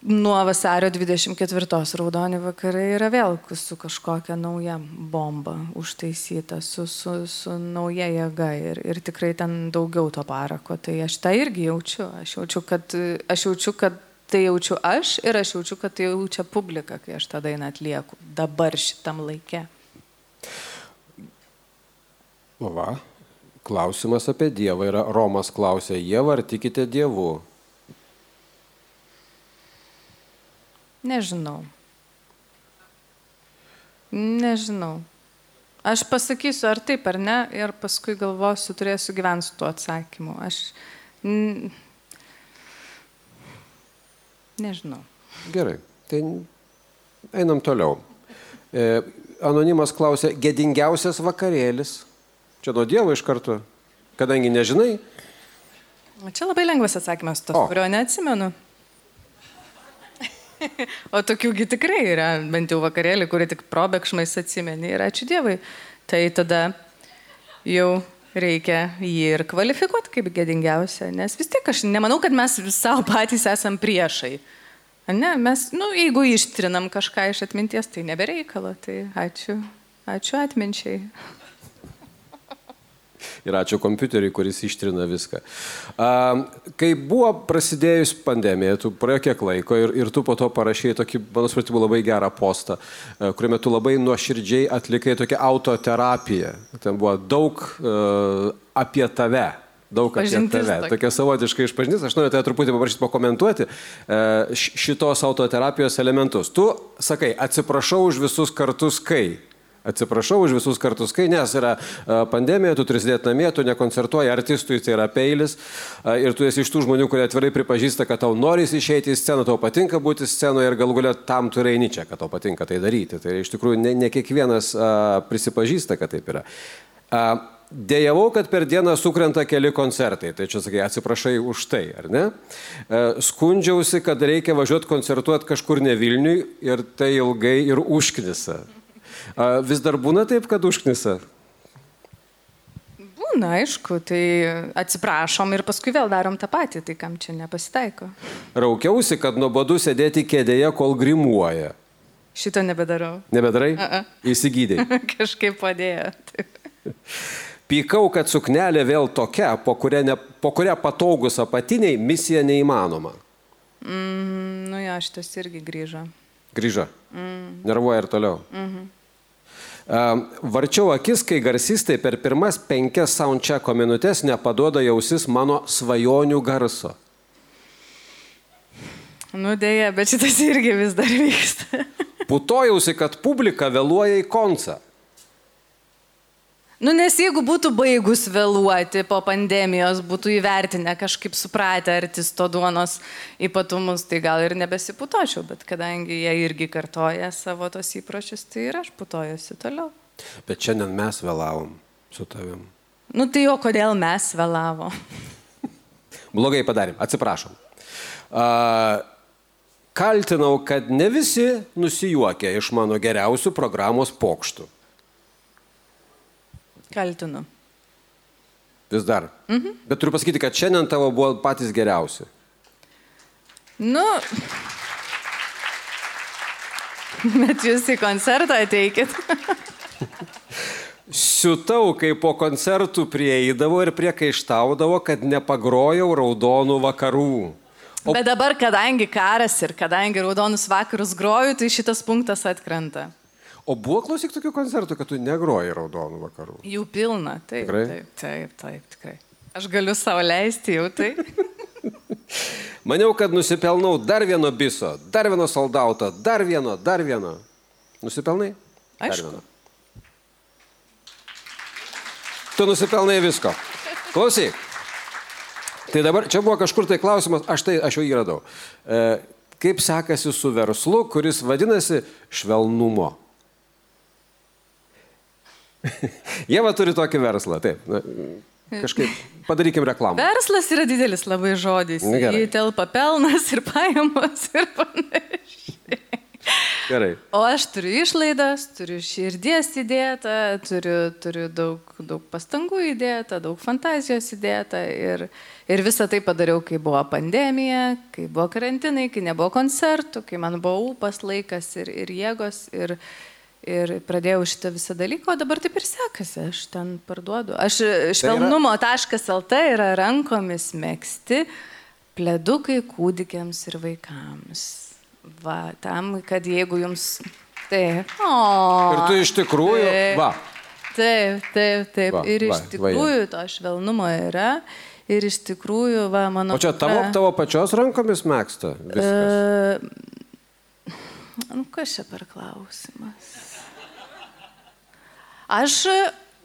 nuo vasario 24 raudoni vakarai yra vėl su kažkokia nauja bomba užtaisyta, su, su, su nauja jėga ir, ir tikrai ten daugiau to parako. Tai aš tą irgi jaučiu. Aš jaučiu, kad, aš jaučiu, kad tai jaučiu aš ir aš jaučiu, kad tai jaučia publika, kai aš tą dainą atlieku dabar šitam laikė. O va, klausimas apie Dievą yra Romas klausė, Jėva, ar tikite Dievu? Nežinau. Nežinau. Aš pasakysiu, ar taip, ar ne, ir paskui galvosiu, turėsiu gyventi su tuo atsakymu. Aš nežinau. Gerai, tai einam toliau. E, anonimas klausė, gėdingiausias vakarėlis. Čia nuo Dievo iš karto, kadangi nežinai. Čia labai lengvas atsakymas, to, O. kurio neatsimenu. <laughs> o tokiųgi tikrai yra, bent jau vakarėlį, kurį tik probėgšmais atsimeni ir ačiū Dievui. Tai tada jau reikia jį ir kvalifikuoti kaip gėdingiausią, nes vis tiek aš nemanau, kad mes savo patys esam priešai. Ne, mes, nu, jeigu ištrinam kažką iš atminties, tai nebereikalo, tai ačiū, ačiū atminčiai. Ir ačiū kompiuteriui, kuris ištrina viską. A, kai buvo prasidėjus pandemija, tu praėjo kiek laiko ir, ir tu po to parašėjai tokį, mano supratimu, labai gerą postą, e, kuriame tu labai nuoširdžiai atlikai tokią autoterapiją. Ten buvo daug uh, apie tave. Daug apie Pažintis tave. tokia. Tokia savotiška išpažintis. Aš noriu tave truputį paprašyti pakomentuoti e, šitos autoterapijos elementus. Tu sakai, atsiprašau už visus kartus, kai. Atsiprašau už visus kartus, kai, nes yra e, pandemija, tu turi sėdėti namie, tu nekoncertuoji, artistui tai yra peilis e, ir tu esi iš tų žmonių, kurie atvirai pripažįsta, kad tau norisi išeiti į sceną, tau patinka būti scenoje ir galų galia tam tu eini čia, kad tau patinka tai daryti. Tai iš tikrųjų ne, ne kiekvienas a, prisipažįsta, kad taip yra. A, Dėjavau, kad per dieną sukrenta keli koncertai, tai čia sakai, atsiprašai už tai, ar ne? E, Skundžiausi, kad reikia važiuoti koncertuoti kažkur ne Vilniui ir tai ilgai ir užknisa. Vis dar būna taip, kad užknisa? Būna, aišku, tai atsiprašom ir paskui vėl darom tą patį, tai kam čia nepasitaiko. Raukiausi, kad nuobodu sėdėti kėdėje, kol grimuoja. Šito nebedarau. Nebedarai? A, a. Įsigydai. <laughs> Kažkaip padėjo. <laughs> Pykau, kad suknelė vėl tokia, po kurią, ne, po kurią patogus apatiniai misija neįmanoma. Mm, nu jo, šitas irgi grįžo. Grįžo. Mm. Nervuoja ir toliau. Mhm. Um, Varčiau akis, kai garsistai per pirmas penkias soundchecko minutės nepaduoda jausis mano svajonių garso. Nu dėja, bet šitas irgi vis dar vyksta. Putojausi, kad publika vėluoja į koncą. Nu nes jeigu būtų baigus vėluoti po pandemijos, būtų įvertinę kažkaip supratę artisto duonos ypatumus, tai gal ir nebesiputočiau, bet kadangi jie irgi kartoja savo tos įpročius, tai ir aš putojuosi toliau. Bet šiandien mes vėlavom su tavim. Nu tai o kodėl mes vėlavo? <laughs> Blogai padarėm, atsiprašom. A, kaltinau, kad ne visi nusijuokia iš mano geriausių programos pokštų. Kaltinu. Vis dar. Mhm. Bet turiu pasakyti, kad šiandien tavo buvo patys geriausi. Nu. Bet jūs į koncertą ateikit. <laughs> Siutau, kai po koncertų prieidavo ir priekaištaudavo, kad nepagrojau raudonų vakarų. O... Bet dabar, kadangi karas ir kadangi raudonus vakarus groju, tai šitas punktas atkrenta. O buvo klausyk tokių koncertų, kad tu negroji raudonų vakarų. Jų pilna, taip. Tikrai? Taip, taip, taip, tikrai. Aš galiu savo leisti jau tai. <laughs> Maniau, kad nusipelnau dar vieno biso, dar vieno soldauto, dar vieno, dar vieno. Nusipelnai? Dar Aišku. vieno. Tu nusipelnai visko. Klausyk. Tai dabar čia buvo kažkur tai klausimas, aš tai, aš jau jį radau. E, kaip sekasi su verslu, kuris vadinasi švelnumo? Jėva turi tokį verslą, taip. Na, kažkaip padarykim reklamą. Verslas yra didelis labai žodis. Gerai. Įtelpa pelnas ir pajamos ir panašiai. Gerai. O aš turiu išlaidas, turiu širdies įdėtą, turiu, turiu daug, daug pastangų įdėtą, daug fantazijos įdėtą. Ir, ir visą tai padariau, kai buvo pandemija, kai buvo karantinai, kai nebuvo koncertų, kai man buvo ūpas laikas ir, ir jėgos. Ir, Ir pradėjau šitą visą dalyką, o dabar taip ir sekasi, aš ten parduodu. Aš švelnumo.lt yra rankomis mėgsti pledukai kūdikiams ir vaikams. Va, tam, kad jeigu jums... Taip. O, Ir tu iš tikrųjų, taip. va. Taip, taip, taip. Va, ir iš va, va, tikrųjų to švelnumo yra. Ir iš tikrųjų, va, mano... O čia tavo, tavo pačios rankomis mėgsta? Viskas. E, nu, kas čia per klausimas? Aš,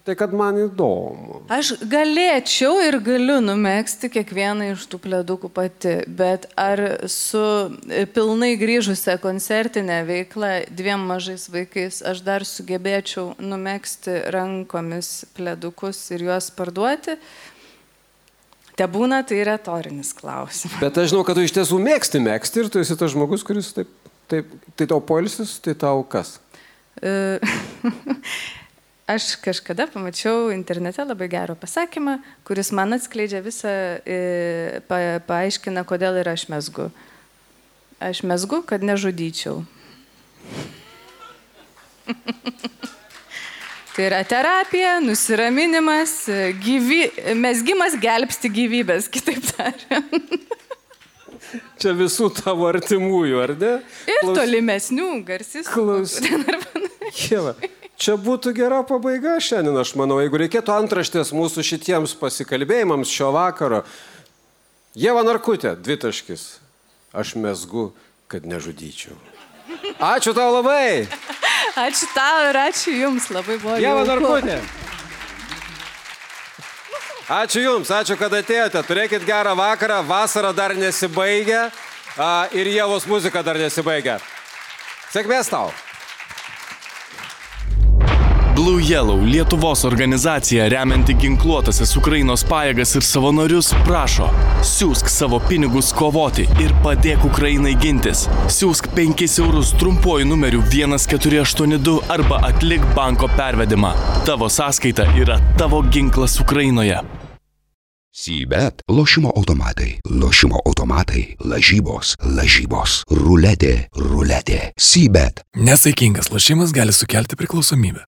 Tai kad man įdomu. aš galėčiau ir galiu numėgsti kiekvieną iš tų pledukų pati, bet ar su e, pilnai grįžusią koncertinę veiklą dviem mažais vaikais aš dar sugebėčiau numėgsti rankomis pledukus ir juos parduoti? Te būna, tai retorinis klausimas. Bet aš žinau, kad tu iš tiesų mėgsti mėgsti ir tu esi tas žmogus, kuris taip, taip tai tau polisis, tai tau kas? <laughs> Aš kažkada pamačiau internete labai gerą pasakymą, kuris man atskleidžia visą, e, pa, paaiškina, kodėl ir aš mesgu. Aš mesgu, kad nežudyčiau. <laughs> tai yra terapija, nusiraminimas, gyvy... mesgimas gelbsti gyvybės, kitaip tariant. <laughs> Čia visų tavo artimųjų, ar ne? Ir tolimesnių garsys. Klaus. Kieva. Čia būtų gera pabaiga šiandien, aš manau, jeigu reikėtų antraštės mūsų šitiems pasikalbėjimams šio vakaro. Jėva Narkutė, dvitaškis. Aš mesgu, kad nežudyčiau. Ačiū tau labai. Ačiū tau ir ačiū Jums, labai buvo. Jauku. Narkutė. Ačiū Jums, ačiū, kad atėjote. Turėkit gerą vakarą, vasara dar nesibaigia a, ir Jėvos muzika dar nesibaigia. Sėkmės tau. Blue Yellow Lietuvos organizacija remianti ginkluotasias Ukrainos pajėgas ir savanorius prašo, siūsk savo pinigus kovoti ir padėk Ukrainai gintis. Siūsk 5 eurus trumpuoju numeriu 1482 arba atlik banko pervedimą. Tavo sąskaita yra tavo ginklas Ukrainoje. Sybet lošimo automatai, lošimo automatai, lažybos, lažybos, ruletė, ruletė, Sybet. Nesaikingas lošimas gali sukelti priklausomybę.